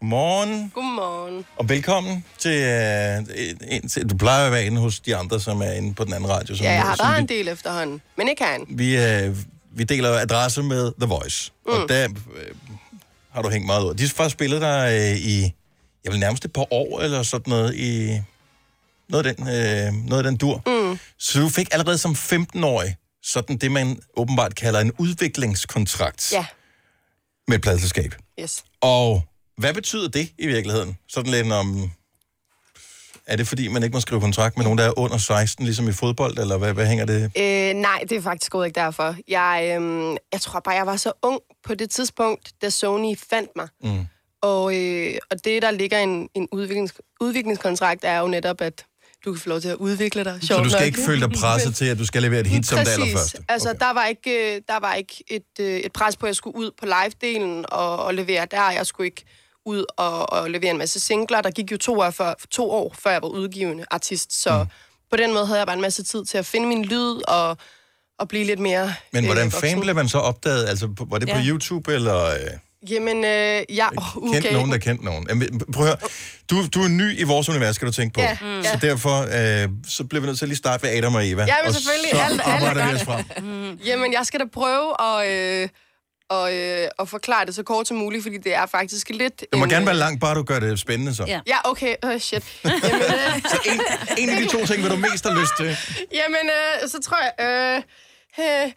Godmorgen. Godmorgen. Og velkommen til, uh, en, til... Du plejer at være inde hos de andre, som er inde på den anden radio. Som, Ja, jeg har som været vi- en del efterhånden, men ikke han. Vi, uh, vi deler adresse med The Voice. Mm. Og der uh, har du hængt meget ud. De har faktisk spillet der uh, i, jeg vil nærmest et par år, eller sådan noget, i noget af den, uh, noget af den dur. Mm. Så du fik allerede som 15-årig sådan det, man åbenbart kalder en udviklingskontrakt Ja, med et pladselskab. yes. Og hvad betyder det i virkeligheden? Sådan lidt om... Er det fordi, man ikke må skrive kontrakt med nogen, der er under 16, ligesom i fodbold, eller hvad, hvad hænger det? Øh, nej, det er faktisk overhovedet ikke derfor. Jeg, øhm, jeg tror bare, jeg var så ung på det tidspunkt, da Sony fandt mig. Mm. Og, øh, og det, der ligger en, en udviklings, udviklingskontrakt, er jo netop, at du kan få lov til at udvikle dig. Så sjovt du skal nok. ikke føle dig presset til, at du skal levere et hit som det allerførste? Altså, okay. der var ikke, øh, der var ikke et, øh, et pres på, at jeg skulle ud på live-delen og, og levere der. Jeg skulle ikke ud og, og levere en masse singler. Der gik jo to år, før, to år, før jeg var udgivende artist. Så mm. på den måde havde jeg bare en masse tid til at finde min lyd og, og blive lidt mere Men hvordan øh, fanden blev man så opdaget? Altså, på- var det på Ja. YouTube, eller øh, Jamen, øh, ja, oh, kendt nogen, der kendte nogen? Jamen, prøv at høre. Du, du er ny i vores univers, skal du tænke på. Ja, mm. Så derfor øh, så bliver vi nødt til at lige starte ved Adam og Eva. Ja, men og selvfølgelig. så Alt- alt er arbejder vi os frem. Mm. Jamen, jeg skal da prøve at, øh, og, øh, at forklare det så kort som muligt, fordi det er faktisk lidt... Det må en, gerne være øh, langt, bare du gør det spændende så. Ja, ja okay. Oh, shit. Jamen, øh, Så en, en af de to ting, vil du mest have lyst til. jamen øh, så tror jeg... Øh, øh,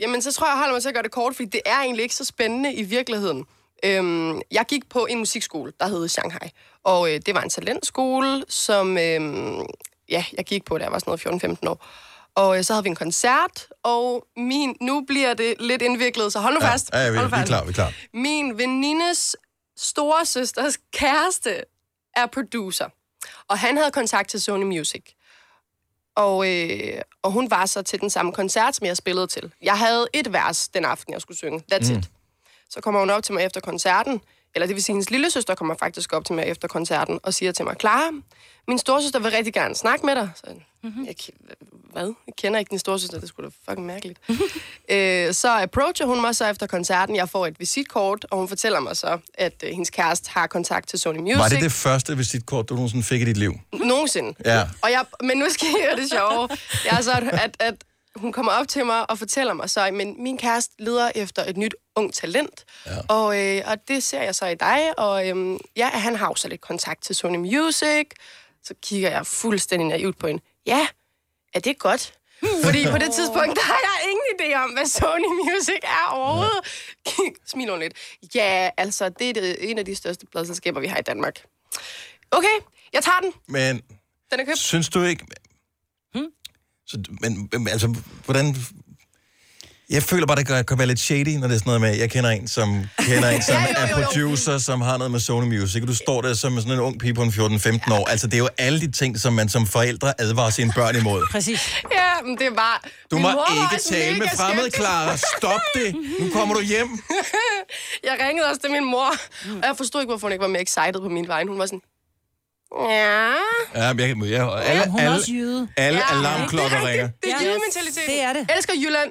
jamen, så tror jeg, jeg holder mig til at gøre det kort, fordi det er egentlig ikke så spændende i virkeligheden. Øhm, jeg gik på en musikskole, der hed Shanghai. Og øh, det var en talentskole, som øh, ja, jeg gik på, da jeg var sådan noget 14-15 år. Og øh, så havde vi en koncert, og min, nu bliver det lidt indviklet, så hold nu fast. Ja, ja vi, hold vi er klar, vi er klar. Min venindes storesøsters kæreste er producer, og han havde kontakt til Sony Music. Og, øh, og hun var så til den samme koncert, som jeg spillede til. Jeg havde et vers den aften, jeg skulle synge. That's Mm. it. Så kommer hun op til mig efter koncerten, eller det vil sige, hendes lille søster kommer faktisk op til mig efter koncerten og siger til mig, Clara, min storsøster vil rigtig gerne snakke med dig. Så, mm-hmm. jeg, hvad? Jeg kender ikke din storsøster, det skulle da fucking mærkeligt. øh, så approacher hun mig så efter koncerten. Jeg får et visitkort, og hun fortæller mig så, at øh, hendes kæreste har kontakt til Sony Music. Var det det første visitkort, du nogensinde fik i dit liv? Nogensinde. Ja. Og jeg, men nu skal jeg det sjove. Jeg er så, at, at, at hun kommer op til mig og fortæller mig så, men min kæreste leder efter et nyt ung talent, ja. og, øh, og det ser jeg så i dig, og øhm, ja, han har jo så lidt kontakt til Sony Music, så kigger jeg fuldstændig naivt på hende. Ja, er det godt? Fordi på det tidspunkt, der har jeg ingen idé om, hvad Sony Music er overhovedet. Hun lidt. Ja, altså, det er det, en af de største pladselskaber, vi har i Danmark. Okay, jeg tager den. Men Den er købt. synes du ikke... Så, men, men altså, hvordan... Jeg føler bare, det kan- være lidt shady, når det er sådan noget med, jeg kender en, som kender en, som Ja, jo, er jo, producer, som har noget med Sony Music, og du står der som sådan en ung pige på en 14-15 år. Altså, det er jo alle de ting, som man som forældre advarer sine børn imod. Præcis. Ja, men det er bare... Du må var ikke også tale med fremmede. Clara. Stop det. Nu kommer du hjem. jeg ringede også til min mor, og jeg forstod ikke, hvorfor hun ikke var mere excited på min vej. Hun var sådan... Ja... Ja, jeg, jeg, alle, hun er alle, også jyde. alle Ja, alarmklokker det er ringer. Det er Ja. jydementaliteten. Det er det. Jeg elsker Jylland,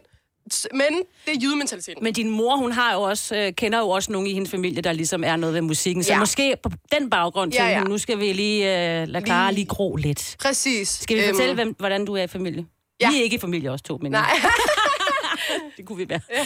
men det er jydementaliteten. Men din mor, hun har jo også, øh, kender jo også nogen i hendes familie, der ligesom er noget ved musikken. Så Ja. ja. måske på den baggrund Ja, tænker ja. hun, nu skal vi lige øh, lade Clara Lige- lige gro lidt. Præcis. Skal vi Øhm, fortælle, hvem, hvordan du er i familie? Ja. Vi er ikke i familie også to, men Nej. det kunne vi være.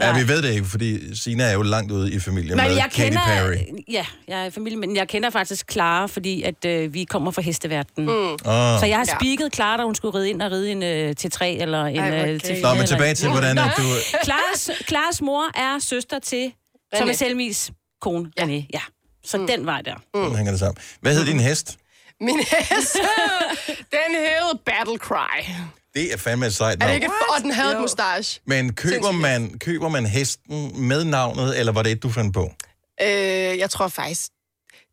Ja, vi ved det ikke, fordi Sina er jo langt ude i familie Men med jeg Katy kender, Perry. ja, jeg er i familie, men jeg kender faktisk Clara, fordi at øh, vi kommer fra hesteverdenen. Mm. Ah. Så jeg har Ja. spiket Clara, da hun skulle ride ind og ride en øh, til 3 eller en Ej, gay. til 4. Nå, men tilbage til, hvordan at du... Claras, Claras mor er søster til Thomas Selmis kone, ja. René. Ja. Så mm. den vej der. Sådan hænger det sammen. Hvad hed din hest? Min hest, den hed Battle Cry. Det er fandme et sejt Er det navn. ikke? Og den havde et mustache. Men køber man, køber man hesten med navnet, eller var det et, du fandt på? Øh, jeg tror faktisk,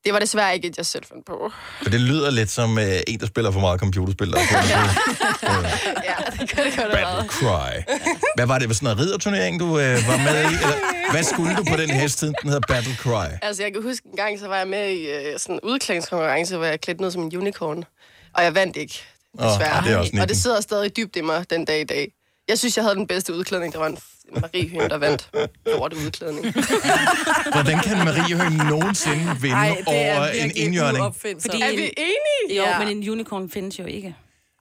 det var desværre ikke et, jeg selv fandt på. For det lyder lidt som uh, en, der spiller for meget computerspil. Der er på. ja, det kan det godt Battle. Cry. Hvad var det? Var sådan en ridderturnering, du uh, var med i? Eller, hvad skulle du på den hest, den hedder Battle Cry? Altså, jeg kan huske en gang, så var jeg med i øh, sådan en udklædningskonkurrence, hvor jeg klædte ned som en unicorn. Og jeg vandt ikke, Åh, desværre. det er også og det sidder stadig dybt i mig den dag i dag. Jeg synes, jeg havde den bedste udklædning. Der var en en mariehøn, der vandt lort udklædning. Hvordan kan Marie Høgh nogensinde vinde Ej, er over en indjørning? Fordi Er vi enige? Jo, Ja. men en unicorn findes jo ikke.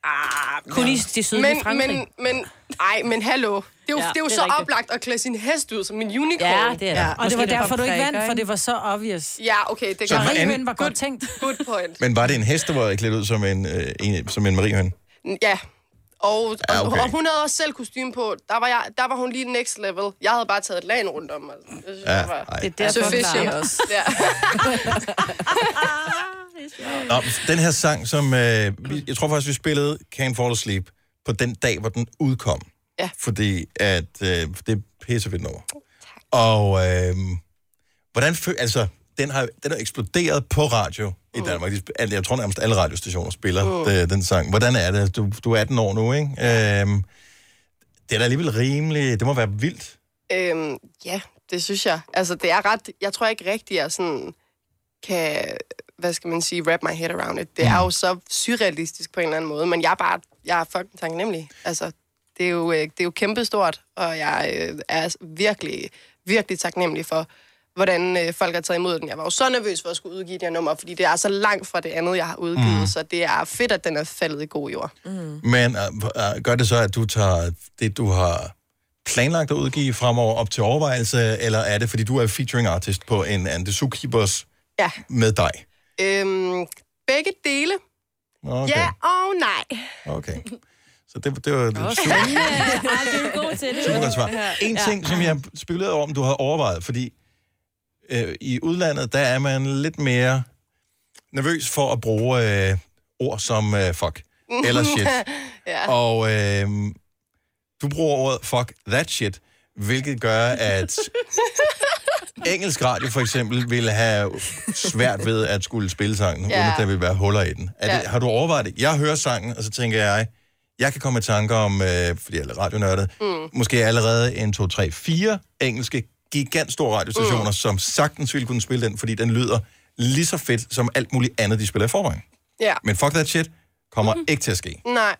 Ah, Kun i det sydlige men, Frankrig. men, men, ej, men hallo. Det er jo, Ja, det er jo det er så rigtigt. oplagt at klæde sin hest ud som en unicorn. Ja, det er det. Ja, og det Måske var det er derfor, du ikke vandt, for det var så obvious. Ja, okay, det Så kan an- var godt tænkt. Good point. Men var det en hest, der var klædt ud som en, øh, en, som en Mariehøn? Ja. Og, og, Ja, okay. og hun havde også selv kostume på. Der var, jeg, der var hun lige next level. Jeg havde bare taget et lag rundt om mig. Det synes Ja, jeg var... Det er derfor, Sufficient. Clara også. Ja. Nå, den her sang, som... Øh, jeg tror faktisk, vi spillede Can't Fall Asleep på den dag, hvor den udkom. Ja. Fordi at øh, det er pissefedt nummer. Og øh, hvordan føl... Altså, den har, den er eksploderet på radio i Danmark. De Jeg tror nærmest alle radiostationer spiller Mm. mm. den sang. Hvordan er det? Du, du er 18 år nu, ikke? Øh, det er da alligevel rimelig... Det må være vildt. Øhm, ja, det synes jeg. Altså, det er ret... Jeg tror ikke rigtigt, jeg sådan kan, hvad skal man sige, wrap my head around it. Det er jo så surrealistisk på en eller anden måde, men jeg er bare, jeg er fucking taknemmelig. Altså, det er jo, øh, det er jo kæmpestort, og jeg øh, er virkelig, virkelig taknemmelig for, hvordan øh, folk har taget imod den. Jeg var jo så nervøs for at skulle udgive det her nummer, fordi det er så langt fra det andet, jeg har udgivet, Mm. så det er fedt, at den er faldet i god jord. Mm. Men øh, øh, gør det så, at du tager det, du har planlagt at udgive fremover op til overvejelse, eller er det, fordi du er featuring artist på en And the Zookeepers Ja. med dig? Øhm, begge dele. Okay. Ja og nej. Okay. Så det, det var det var super, Ej, du er god til det. super svar. En ting, som jeg spekulerede over, om du havde overvejet, fordi øh, i udlandet, der er man lidt mere nervøs for at bruge øh, ord som øh, fuck eller shit. ja. Og øh, du bruger ordet fuck that shit, hvilket gør, at engelsk radio for eksempel ville have svært ved at skulle spille sangen, Ja. uden at der ville være huller i den. Er det, Ja. har du overvejet det? Jeg hører sangen, og så tænker jeg, jeg kan komme i tanker om, øh, fordi jeg er radionørdet, Mm. måske allerede en, to, tre, fire engelske gigantstore radiostationer, mm. som sagtens ville kunne spille den, fordi den lyder lige så fedt som alt muligt andet, de spiller i forvejen. Ja. Men fuck that shit kommer mm-hmm. ikke til at ske. Nej.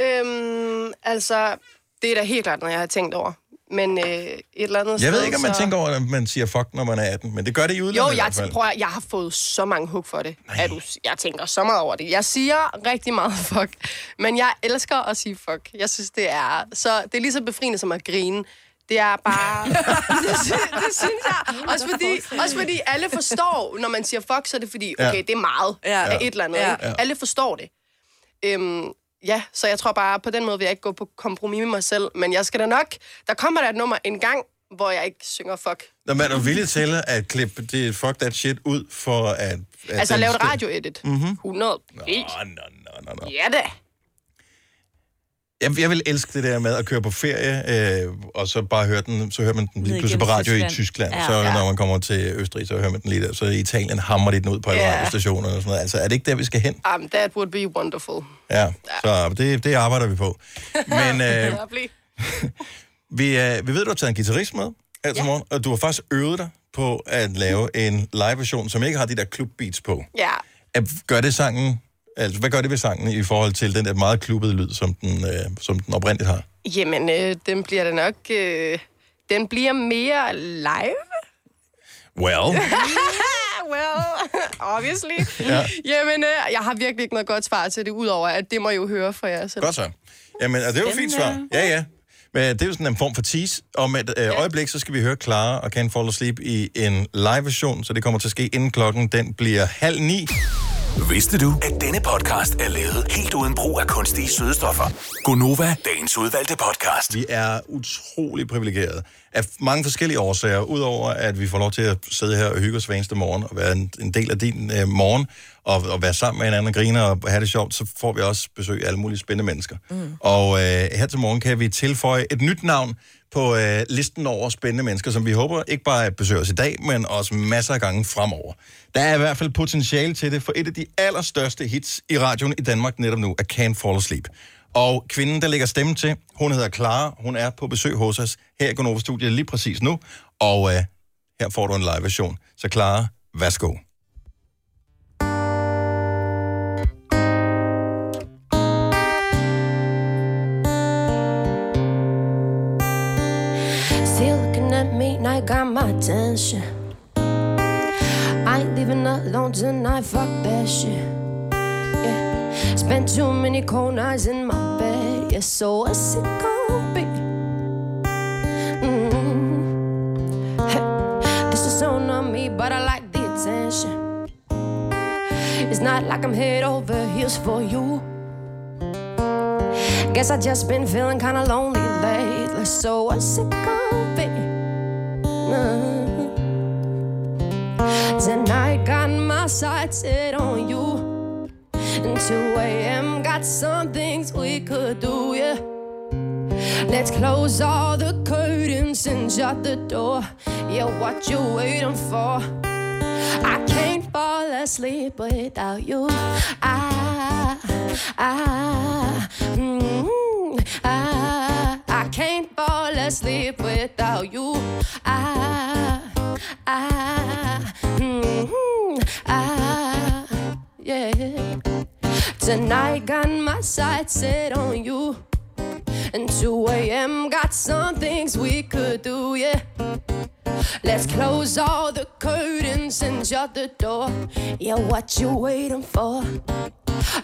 Øhm, altså, det er da helt klart noget, jeg har tænkt over. Men øh, et eller andet Jeg ved ikke, om man så... tænker over, at man siger fuck, når man er 18, men det gør det i udlandet Jo, i jeg, fald. prøver, jeg har fået så mange hug for det. At du, jeg tænker så meget over det. Jeg siger rigtig meget fuck, men jeg elsker at sige fuck. Jeg synes, det er så det er lige så befriende som at grine. Det er bare... det, sy- det synes jeg. Også fordi, også fordi alle forstår, når man siger fuck, så er det fordi, okay, det er meget Ja. af et eller andet. Ja. Ikke? Alle forstår det. Øhm, ja, så jeg tror bare, på den måde vil jeg ikke gå på kompromis med mig selv. Men jeg skal da nok... Der kommer der et nummer en gang, hvor jeg ikke synger fuck. Når man er villig til at klippe det fuck that shit ud for at... at Altså lave et radio-edit. Mhm. 100 Nå, nå, nå, nå, nå. Ja da. Jeg, jeg vil elske det der med at køre på ferie, øh, og så bare høre den, så hører man den lige pludselig på radio i Tyskland. Tyskland. Ja. Så Ja. når man kommer til Østrig, så hører man den lige der. Så i Italien hammer de den ud på alle Ja. radiostationer og sådan noget. Altså, er det ikke der, vi skal hen? Um, that would be wonderful. Ja, så det, det arbejder vi på. Men øh, vi, øh, vi ved, du har taget en guitarist med her til morgen, og du har faktisk øvet dig på at lave en live-version, som ikke har de der klubbeats på. Ja. At- Gør det sangen, altså hvad gør det ved sangen i forhold til den der meget klubbede lyd, som den, øh, som den oprindeligt har? Jamen, øh, den bliver da nok... Øh, den bliver mere live. Well, well, obviously. Ja. Jamen, øh, jeg har virkelig ikke noget godt svar til det, udover at det må I jo høre fra jer selv. godt så. Jamen, og det var et fint svar. Ja, ja. Men det er jo sådan en form for tease. Om et øh, øjeblik, så skal vi høre Clara og Can't Fall Asleep i en live-version, så det kommer til at ske inden klokken. Den bliver halv ni. Vidste du, at denne podcast er lavet helt uden brug af kunstige sødestoffer? Gonova, dagens udvalgte podcast. Vi er utrolig privilegerede af mange forskellige årsager, udover at vi får lov til at sidde her og hygge os hver eneste morgen, og være en, en del af din øh, morgen, og, og være sammen med hinanden og grine og have det sjovt, så får vi også besøg af alle mulige spændende mennesker. Mm. Og øh, her til morgen kan vi tilføje et nyt navn på øh, listen over spændende mennesker, som vi håber ikke bare besøger os i dag, men også masser af gange fremover. Der er i hvert fald potentiale til det, for et af de allerstørste hits i radioen i Danmark netop nu er Can't Fall Asleep. Og kvinden, der lægger stemme til, hun hedder Clara. Hun er på besøg hos os her i Gonova Studiet lige præcis nu. Og øh, her får du en live version. Så Clara, værsgo. You got my attention. I ain't leaving alone tonight, fuck that shit. Yeah. Spent too many cold nights in my bed, yeah, so what's it gonna be? Mm. Hey, This is so on me, but I like the attention. It's not like I'm head over heels for you. Guess I just been feeling kinda lonely lately. So what's it gonna? Tonight got my sights set on you. And 2 a.m. got some things we could do, yeah. Let's close all the curtains and shut the door. Yeah, what you waiting for? I can't fall asleep without you. I, I, mm, I, I can't fall asleep without you. I, I, mm, I, yeah. Tonight got my sights set on you. And 2 a.m. got some things we could do, yeah. Let's close all the curtains and shut the door. Yeah, what you waiting for?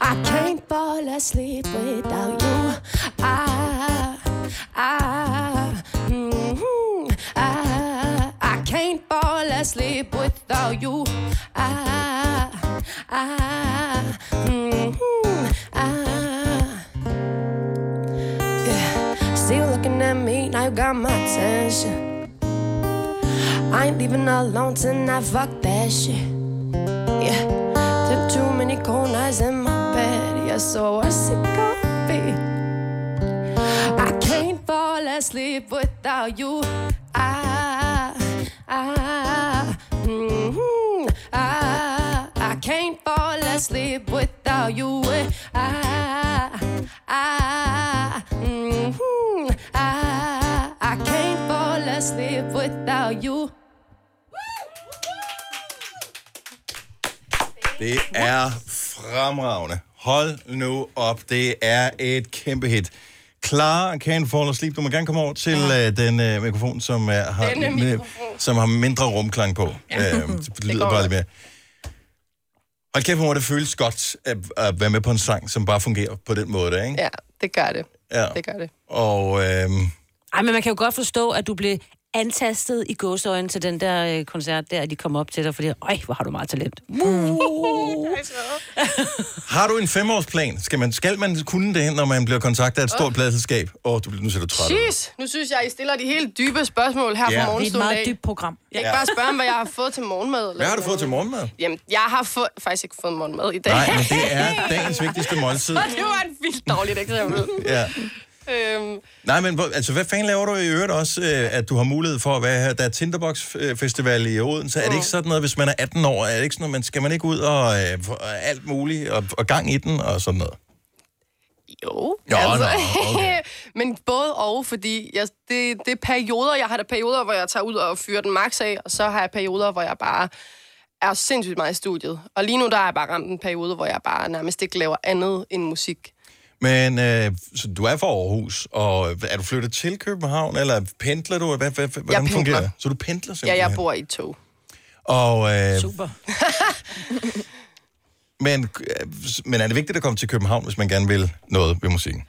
I can't fall asleep without you. I, I, mm, I, I can't fall asleep without you. I, I, mm, I. Yeah, still looking at me, now you got my attention. I ain't leaving alone tonight, fuck that shit. Yeah, took too many cold nights in my bed, yeah, so? I can't fall asleep without you. I, I, mm, I, I can't fall asleep without you. I, I, mm, I, I can't fall asleep without you. Det er fremragende. Hold nu op. Det er et kæmpe hit. Clara Can't Fall Asleep. Du må gerne komme over til uh, den uh, mikrofon, som, uh, har, Denne mikrofon. som har mindre rumklang på. Ja. Uh, det lyder går bare lidt mere. Hold kæft, hvor det føles godt at, at være med på en sang, som bare fungerer på den måde, ikke? Ja, det gør det. Ja. Det gør det. Og øhm, Ej, men man kan jo godt forstå, at du blev antastet i gåsøjne til den der øh, koncert der, at de kommer op til dig, fordi, øj, hvor har du meget talent. Har du en femårsplan? Skal man, skal man kunne det, når man bliver kontaktet af et stort pladselskab? Åh, oh, du, nu ser du træt. Jeez, nu synes jeg, I stiller de helt dybe spørgsmål her Ja. ja. Det på er et morgenstunden meget dybt program. Jeg kan Ja. bare spørge om, hvad jeg har fået til morgenmad. Eller Hvad har du fået til morgenmad? Jamen, jeg har få, faktisk ikke fået morgenmad i dag. Nej, men det er dagens vigtigste måltid. det var et vildt dårligt eksempel. Ja. Øhm, Nej, men altså, hvad fanden laver du i øvrigt også, øh, at du har mulighed for at være her? Der er Tinderbox øh, Festival i Odense. Er det ikke sådan noget, hvis man er 18 år, er det ikke sådan noget, man, skal man ikke ud og øh, få alt muligt og, og gang i den og sådan noget? Jo, Jo, altså, nå, okay. men både og, fordi jeg, det, det er perioder, jeg har der perioder, hvor jeg tager ud og fyrer den max af, og så har jeg perioder, hvor jeg bare er sindssygt meget i studiet. Og lige nu der er jeg bare ramt en periode, hvor jeg bare nærmest ikke laver andet end musik. Men øh, så du er fra Aarhus, og er du flyttet til København, eller pendler du? Hvad, hvad, hvordan pendler. fungerer det? Så du pendler Ja, simpelthen? jeg bor i tog. Og, øh, Super. men, øh, men er det vigtigt at komme til København, hvis man gerne vil noget ved musikken?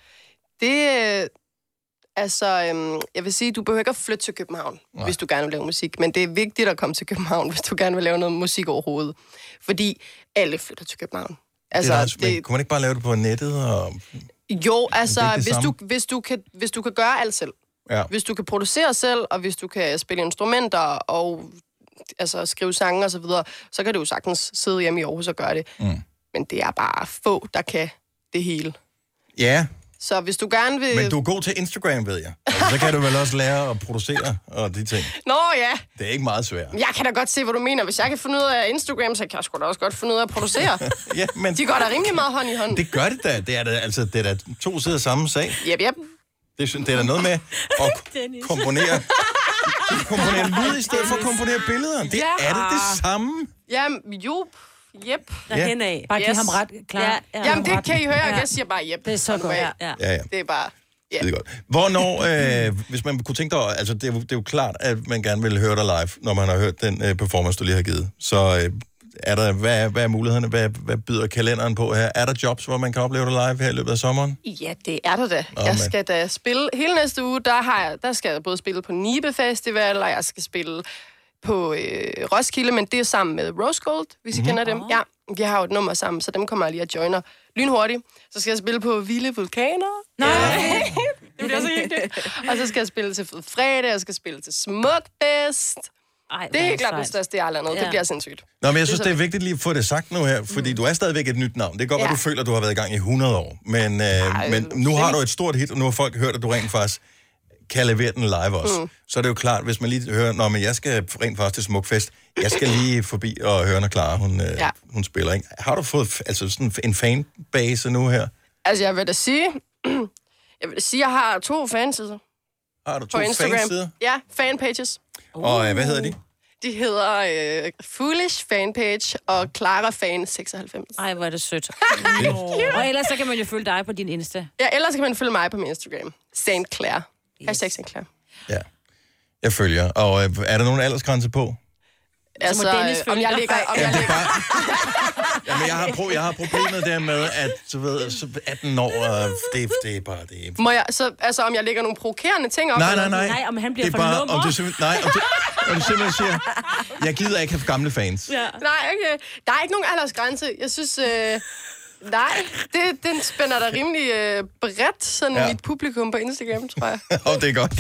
Det, øh, altså, øhm, jeg vil sige, du behøver ikke at flytte til København, Nej. hvis du gerne vil lave musik. Men det er vigtigt at komme til København, hvis du gerne vil lave noget musik overhovedet. Fordi alle flytter til København. Altså, det, det, kunne man ikke bare lave det på nettet? Og, Jo, altså, det det hvis, du, hvis, du kan, hvis du kan gøre alt selv. ja. Hvis du kan producere selv, og hvis du kan spille instrumenter og altså, skrive sange og så videre, så kan du jo sagtens sidde hjemme i Aarhus og gøre det. Mm. Men det er bare få, der kan det hele. ja, Så hvis du gerne vil... men du er god til Instagram, ved jeg. Altså, så kan du vel også lære at producere og de ting. Nå ja, Det er ikke meget svært. jeg kan da godt se, hvad du mener. Hvis jeg kan finde ud af Instagram, så kan jeg sgu da også godt finde ud af at producere. ja, men De går da rimelig meget hånd i hånd. det gør det da. Det er da, altså, det er da to sider af samme sag. Yep, yep. Det, er- det er da noget med at komponere, komponere lyd i stedet for at komponere billeder. Det Ja. er det det samme. Jamen, jo. Yep. Derhen af. Bare giv ham ret, klar. Ja, ja. Jamen, det ret. kan I høre. Ja. Jeg siger bare yep. Det er så godt. Ja. Ja. Ja. Det er bare... Ja. Det er godt. Hvornår, øh, hvis man kunne tænke dig, altså det er, jo, det er jo klart, at man gerne vil høre dig live, når man har hørt den øh, performance, du lige har givet. Så øh, er der, hvad, er, hvad er mulighederne? Hvad, hvad byder kalenderen på her? Er der jobs, hvor man kan opleve dig live her i løbet af sommeren? Ja, det er der da. Nå, jeg skal da spille... Hele næste uge, der, har jeg, der skal jeg både spille på Nibe Festival, og jeg skal spille på øh, Roskilde, men det er sammen med Rose Gold, hvis I Mhm. kender dem. Ja, vi har jo et nummer sammen, så dem kommer jeg lige at joiner lynhurtigt. Så skal jeg spille på Vilde Vulkaner. Nej! det bliver så hyggeligt. Og så skal jeg spille til Fed Fredag, jeg skal spille til Smukfest. Ej, Det er helt klart det største, jeg har lavet. Ja. Det bliver sindssygt. Nå, men jeg synes, så det er vigtigt lige at få det sagt nu her, fordi du er stadigvæk et nyt navn. Det kan godt Ja. du føler, at du har været i gang i 100 år, men, øh, men nu har du et stort hit, og nu har folk hørt, at du rent faktisk kan levere den live også. Mm. Så er det jo klart, hvis man lige hører, når men jeg skal rent faktisk til Smukfest, jeg skal lige forbi og høre, når Clara, hun, øh, Ja. hun spiller. Ikke? Har du fået altså sådan en fanbase nu her? Altså, jeg vil da sige... Jeg vil da sige, jeg har to fansider Har du to på Instagram. fansider? Ja, fanpages. Og øh, hvad hedder de? De hedder øh, Foolish Fanpage og Clara Fan 96. Ej, hvor er det sødt. Og ellers så kan man jo følge dig på din Insta. Ja, ellers kan man følge mig på min Instagram. Saint Claire. Yes. Hashtag Saint Claire. Ja. Jeg følger. Og øh, er der nogen aldersgrænse på? Altså, øh, om jeg ligger... Om jeg ligger Jamen, jeg har, pro- jeg har problemet der med, at du ved, så 18 år, og det, det er bare... Det må jeg, så, altså, om jeg lægger nogle provokerende ting op? Nej, nej, nej. Nej, om han bliver det er for bare, nummer. om det simpelthen, nej, om det, om det simpelthen siger, jeg gider ikke have gamle fans. Ja. Nej, okay. Der er ikke nogen aldersgrænse. Jeg synes... Øh, nej, det, den spænder der rimelig øh, bredt, sådan Ja. ja. mit publikum på Instagram, tror jeg. Og det er godt.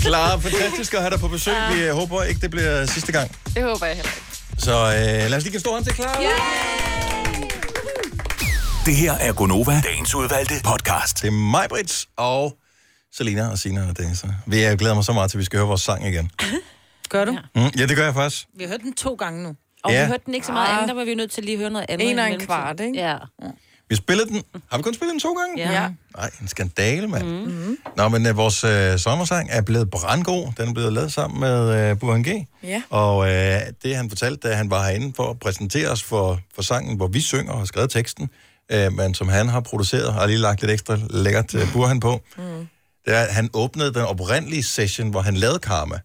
Clara, fantastisk at have dig på besøg. Vi øh, håber ikke, det bliver sidste gang. Det håber jeg heller ikke. Så øh, lad os lige give en stor hånd til Clara. Det her er Gonova, dagens udvalgte podcast. Det er mig, Brits, og Selina og Sina og Dennis. Vi jeg glæder mig så meget til, at vi skal høre vores sang igen. Gør du? Mm, ja, det gør jeg faktisk. Vi har hørt den to gange nu. Og Ja. vi hørte den ikke så meget andet, der var vi nødt til lige at høre noget andet. En og en kvart, ikke? Ja. Vi spillede den. Har vi kun spillet den to gange? Ja. Nej, en skandale, mand. Mm. Nå, men uh, vores uh, sommersang er blevet brandgod. Den er blevet lavet sammen med uh, Burhan G. Ja. Og uh, det han fortalte, da han var herinde for at præsentere os for, for sangen, hvor vi synger og har skrevet teksten, uh, men som han har produceret og har lige lagt lidt ekstra lækkert uh, Burhan på, Mm. det er, at han åbnede den oprindelige session, hvor han lavede Karma.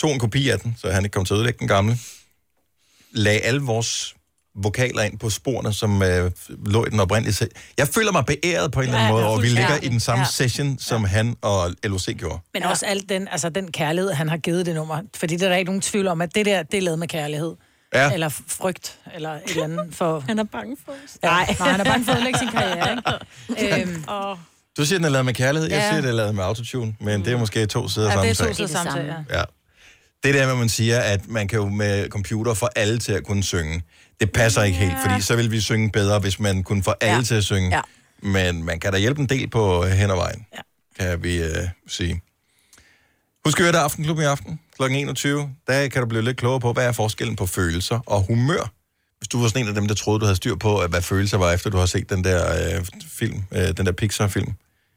Tog en kopi af den, så han ikke kom til at ødelægge den gamle. Lagde alle vores vokaler ind på sporene, som øh, lå i den oprindelige se- Jeg føler mig beæret på en eller anden Ja, måde, ja, og vi ligger i den samme Ja. session, som han og LOC gjorde. Men ja. også alt den, altså den kærlighed, han har givet det nummer. Fordi der er der ikke nogen tvivl om, at det der, det er lavet med kærlighed. Ja. Eller frygt, eller et eller andet for... Han er bange for os. Nej, nej han er bange for at ødelægge sin karriere, ikke? øhm, Du siger, den er lavet med kærlighed, jeg Ja. siger, den er lavet med autotune, men det er måske to sider af ja, samme det er to sider samme sag, ja. Ja. Det der med, at man siger, at man kan jo med computer få alle til at kunne synge. Det passer ikke helt, fordi så vil vi synge bedre, hvis man kunne få alle Ja. til at synge. Ja. Men man kan da hjælpe en del på øh, hen ad vejen, ja. kan vi øh, sige. Husk at høre det Aftenklubben i aften kl. 21. Der kan du blive lidt klogere på, hvad er forskellen på følelser og humør. Hvis du var sådan en af dem, der troede, du havde styr på, hvad følelser var, efter du har set den der øh, film, øh, den der Pixar-film.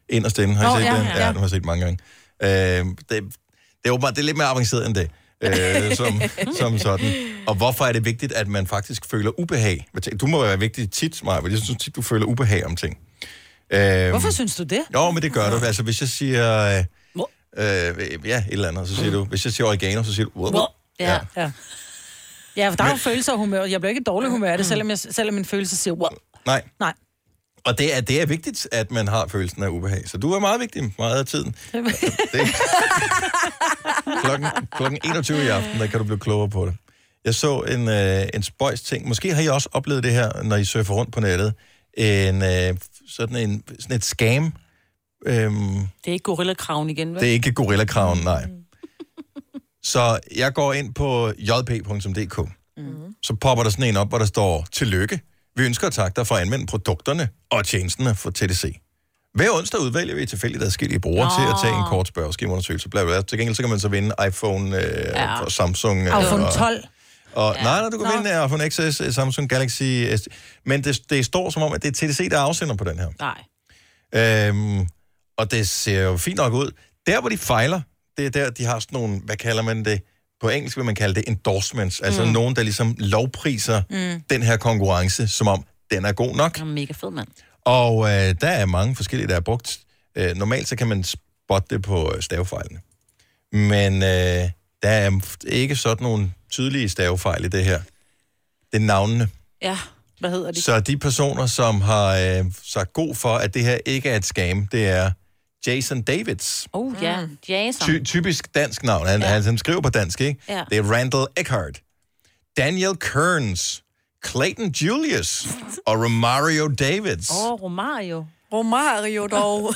Inderst inde, har I set ja, den? ja. ja, den har jeg set mange gange. Øh, det, det, er åbenbart, det er lidt mere avanceret end det, øh, som, som sådan. Og hvorfor er det vigtigt, at man faktisk føler ubehag? Du må være vigtig tit, Maja, jeg synes tit, du føler ubehag om ting. Øh, Hvorfor synes du det? Jo, men det gør du. Altså, hvis jeg siger... Øh, øh, ja, et eller andet, så siger du... Hvis jeg siger oregano, så siger du... Wow. Ja. ja. Ja, for der er jo følelser og humør. Jeg bliver ikke i dårlig humør af det, selvom, jeg, selvom min følelse siger, wow. Nej. Nej. Og det er, det er vigtigt, at man har følelsen af ubehag. Så du er meget vigtig meget af tiden. Det, klokken, klokken 21 i aften, der kan du blive klogere på det. Jeg så en, øh, en spøjs ting. Måske har I også oplevet det her, når I surfer rundt på nettet. En, øh, sådan, en, sådan et scam. Øhm, Det er ikke gorillakraven igen, vel? det er ikke gorillakraven, nej. Så jeg går ind på jp.dk. Mm. Så popper der sådan en op, hvor der står, tillykke. Vi ønsker at takke dig for at anvende produkterne og tjenesterne for TDC. Hver onsdag udvælger vi tilfældigt adskillige brugere Nå. til at tage en kort spørgeskemaundersøgelse. Bla, bla. Til gengæld så kan man så vinde iPhone øh, Ja. og Samsung. øh, iPhone og, 12. Og, ja. Nej, nej, du kan Nå. vinde iPhone XS, øh, Samsung Galaxy S. Men det, det står som om, at det er TDC, der er afsender på den her. Nej. Øhm, og det ser jo fint nok ud. Der, hvor de fejler, det er der, de har sådan nogle, hvad kalder man det? På engelsk vil man kalde det endorsements. Altså Mm. nogen, der ligesom lovpriser Mm. den her konkurrence, som om den er god nok. Han er mega fed, mand. Og øh, der er mange forskellige, der er brugt. Øh, normalt så kan man spotte det på øh, stavefejlene. Men øh, der er ikke sådan nogle tydelige stavefejl i det her. Det er navnene. Ja, hvad hedder de? Så de personer, som har øh, sagt god for, at det her ikke er et scam, det er Jason Davids. Oh, ja. Jason. Ty- typisk dansk navn. Han, ja. han, han skriver på dansk, ikke? Ja. Det er Randall Eckhart. Daniel Kearns. Clayton Julius. Og Romario Davids. Åh, oh, Romario. Romario dog.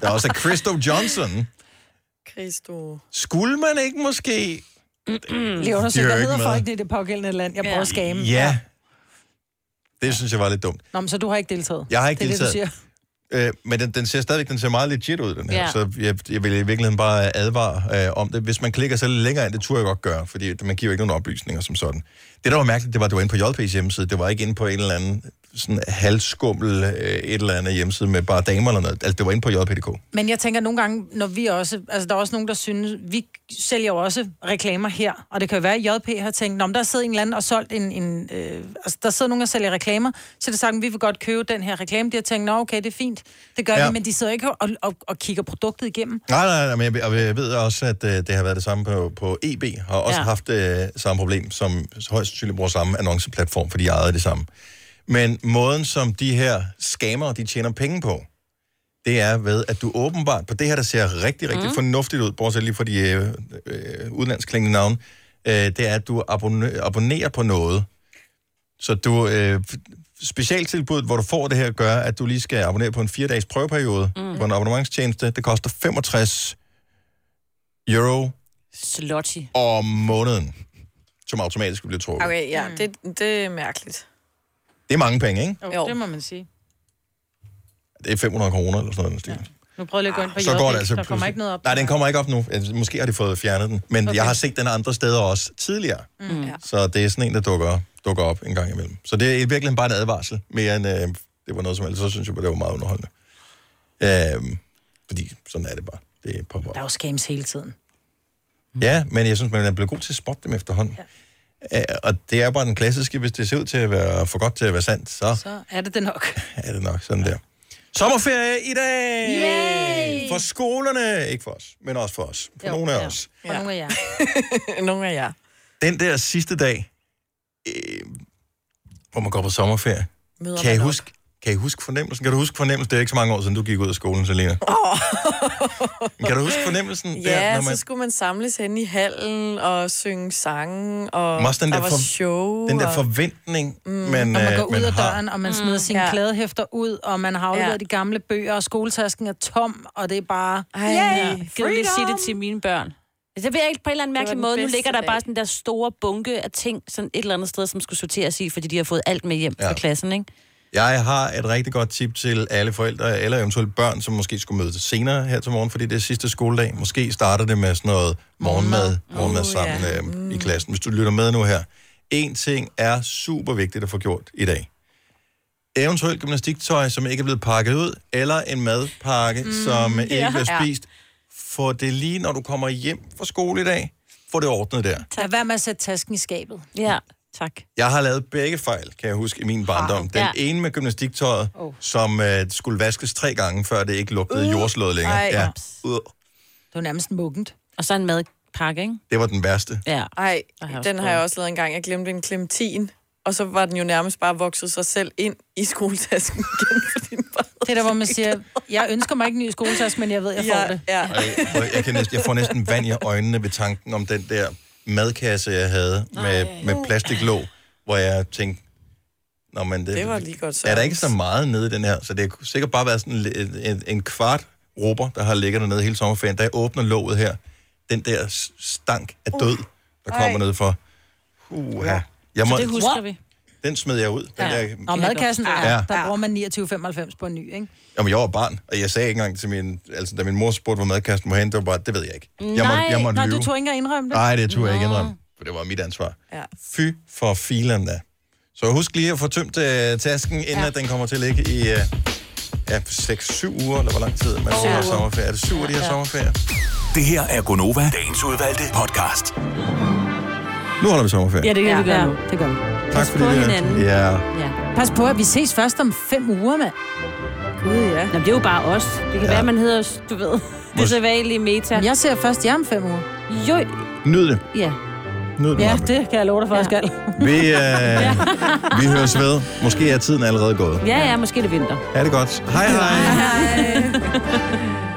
Der er også Christo Johnson. Christo. Skulle man ikke måske... Lige undersøge, De hvad hedder ikke folk i det pågældende land. Jeg prøver at skame. Ja. Det synes jeg var lidt dumt. Nå, men så du har ikke deltaget? Jeg har ikke det er deltaget. Det, du siger. Øh, men den, den ser stadigvæk den ser meget legit ud, den her. Ja. Så jeg, jeg vil i virkeligheden bare advare øh, om det. Hvis man klikker lidt længere ind, det turde jeg godt gøre, fordi man giver ikke nogen oplysninger som sådan. Det, der var mærkeligt, det var, at det var inde på JP's hjemmeside. Det var ikke inde på en eller anden sådan halvskummel øh, et eller andet hjemmeside med bare damer eller noget. Altså, det var inde på JP.dk. Men jeg tænker nogle gange, når vi også... Altså, der er også nogen, der synes... Vi sælger jo også reklamer her, og det kan jo være, at JP har tænkt, om der sidder en eller anden og solgt en... en øh, altså, der sidder nogen, der sælger reklamer, så er det sagt, vi vil godt købe den her reklame. De har tænkt, nå, okay, det er fint. Det gør ja. Vi, men de sidder ikke og, og, og kigger produktet igennem. Nej, nej, nej, men jeg, og jeg ved også, at øh, det har været det samme på, på EB, har også Ja. haft øh, samme problem, som højst sandsynligt bruger samme annonceplatform, fordi de ejede det samme. Men måden, som de her skammer, de tjener penge på, det er ved, at du åbenbart, på det her, der ser rigtig, rigtig mm. fornuftigt ud, bortset lige for de øh, øh, udlandsklingende navne, øh, det er, at du abonne, abonnerer på noget. Så du, øh, specialtilbud, hvor du får det her, gør, at du lige skal abonnere på en fire-dages prøveperiode Mm. mm. på en abonnementstjeneste. Det koster 65 euro Slotty. om måneden, som automatisk bliver trukket. Okay. Okay, ja, det, det er mærkeligt. Det er mange penge, ikke? Jo, jo. det må man sige. Det er 500 kroner eller sådan noget. Ja. Nu prøver jeg lige at gå ind på Så går det altså der kommer ikke noget op. Nej, den kommer ikke op nu. Altså, Måske har de fået fjernet den. Men okay. jeg har set den andre steder også tidligere. Mm. Så det er sådan en, der dukker, dukker op en gang imellem. Så det er i virkeligheden bare en advarsel, mere end øh, det var noget som helst. Så synes jeg, det var meget underholdende. Øh, fordi sådan er det bare. Det popper op. Der er jo scams hele tiden. Ja, men jeg synes, man er blevet god til at spotte dem efterhånden. Ja. Og det er bare den klassiske, hvis det ser ud til at være for godt til at være sandt, så Så er det det nok. er det nok sådan der. Sommerferie i dag! Yay! For skolerne, ikke for os, men også for os. For Jo, nogle af ja. os. For nogle af jer. nogle af jer. Den der sidste dag øh, hvor man går på sommerferie. Møder Kan I, huske, kan I huske fornemmelsen? Kan du huske fornemmelsen? Det er ikke så mange år siden, du gik ud af skolen, Selina. Men Kan du huske fornemmelsen? Ja, der, når så skulle man samles hen i hallen og synge sange, og også den der, der var for- show. den der og... forventning, mm. man, og man øh, går ud man af har. døren, og man smider Mm, sine ja. kladehæfter ud, og man har afleveret Ja. de gamle bøger, og skoletasken er tom, og det er bare... Ej, jeg vil lige sige det til mine børn. Altså, Det vil jeg ikke på en eller anden mærkelig måde. Nu ligger der dag. bare sådan der store bunke af ting, sådan et eller andet sted, som skulle sorteres i, fordi de har fået alt med hjem. Ja. fra klassen, ikke? Jeg har et rigtig godt tip til alle forældre, eller eventuelt børn, som måske skulle møde senere her til morgen, fordi det er sidste skoledag. Måske starter det med sådan noget morgenmad, morgenmad Uh, sammen ja. øh, i klassen. Hvis du lytter med nu her. En ting er super vigtigt at få gjort i dag. Eventuelt gymnastiktøj, som ikke er blevet pakket ud, eller en madpakke, mm, som ikke ja. bliver spist. Få det lige, når du kommer hjem fra skole i dag. Få det ordnet der. Lad være med at sætte tasken i skabet. Ja, tak. Jeg har lavet begge fejl, kan jeg huske, i min barndom. Den Ja. ene med gymnastiktøjet, Oh. som uh, skulle vaskes tre gange, før det ikke lugtede uh. jordslået længere. Ej. Ja. Uh, Det var nærmest muggent. Og så en madpakke, ikke? det var den værste. Ja. Ej, har jeg den har jeg også lavet en gang. Jeg glemte en klementin, og så var den jo nærmest bare vokset sig selv ind i skoletasken igen. Fordi den bare Det er der, hvor man siger, jeg ønsker mig ikke en ny skoletaske, men jeg ved, jeg får ja, det. Ja. Ej, hvor jeg, kan næsten, jeg får næsten vand i øjnene ved tanken om den der madkasse, jeg havde med, med plastiklåg, hvor jeg tænkte, Nå, men det, Det var lige godt Er der ikke så meget nede i den her? Så det kunne sikkert bare være sådan en, en, en kvart råber, der har ligget dernede hele sommerferien. Da jeg åbner låget her, den der stank af død, der kommer ned for. Uha. Jeg Så det husker vi. Den smed jeg ud. Den Ja. der, Og madkassen, Ja. ja. der bruger man 29,95 på en ny, ikke? Jamen, jeg var barn, og jeg sagde ikke engang til min... Altså, da min mor spurgte, hvor madkassen må hen, det var bare, det ved jeg ikke. Jeg nej, måtte, jeg måtte nej, lyve. du tog ikke engang indrømme det. Nej, det turde jeg ikke indrømme, for det var mit ansvar. Ja. Fy for filen da. Så husk lige at få tømt uh, tasken, inden ja. at den kommer til at ligge i uh, ja, 6-7 uger, eller hvor lang tid man have sommerferie. Er det 7 uger, de har sommerferie? Det her er Gonova, dagens udvalgte podcast. Nu holder vi sommerferie. Ja, det kan Ja, vi gøre ja, nu. det gør vi. tak pas fordi på det- hinanden. Ja. Ja. Pas på, at vi ses først om fem uger, mand. Gud, ja. Nå, det er jo bare os. Det kan ja. være, man hedder, du ved, det sædvanlige meta. Jeg ser først jer om fem uger. Jo, Nyd det. ja. Nyd det, Ja, Maja. det kan jeg love dig for, jeg skal. Vi, uh, vi høres ved. Måske er tiden allerede gået. Ja, ja, måske er det vinter. Ha' det godt. Hej hej. Hej.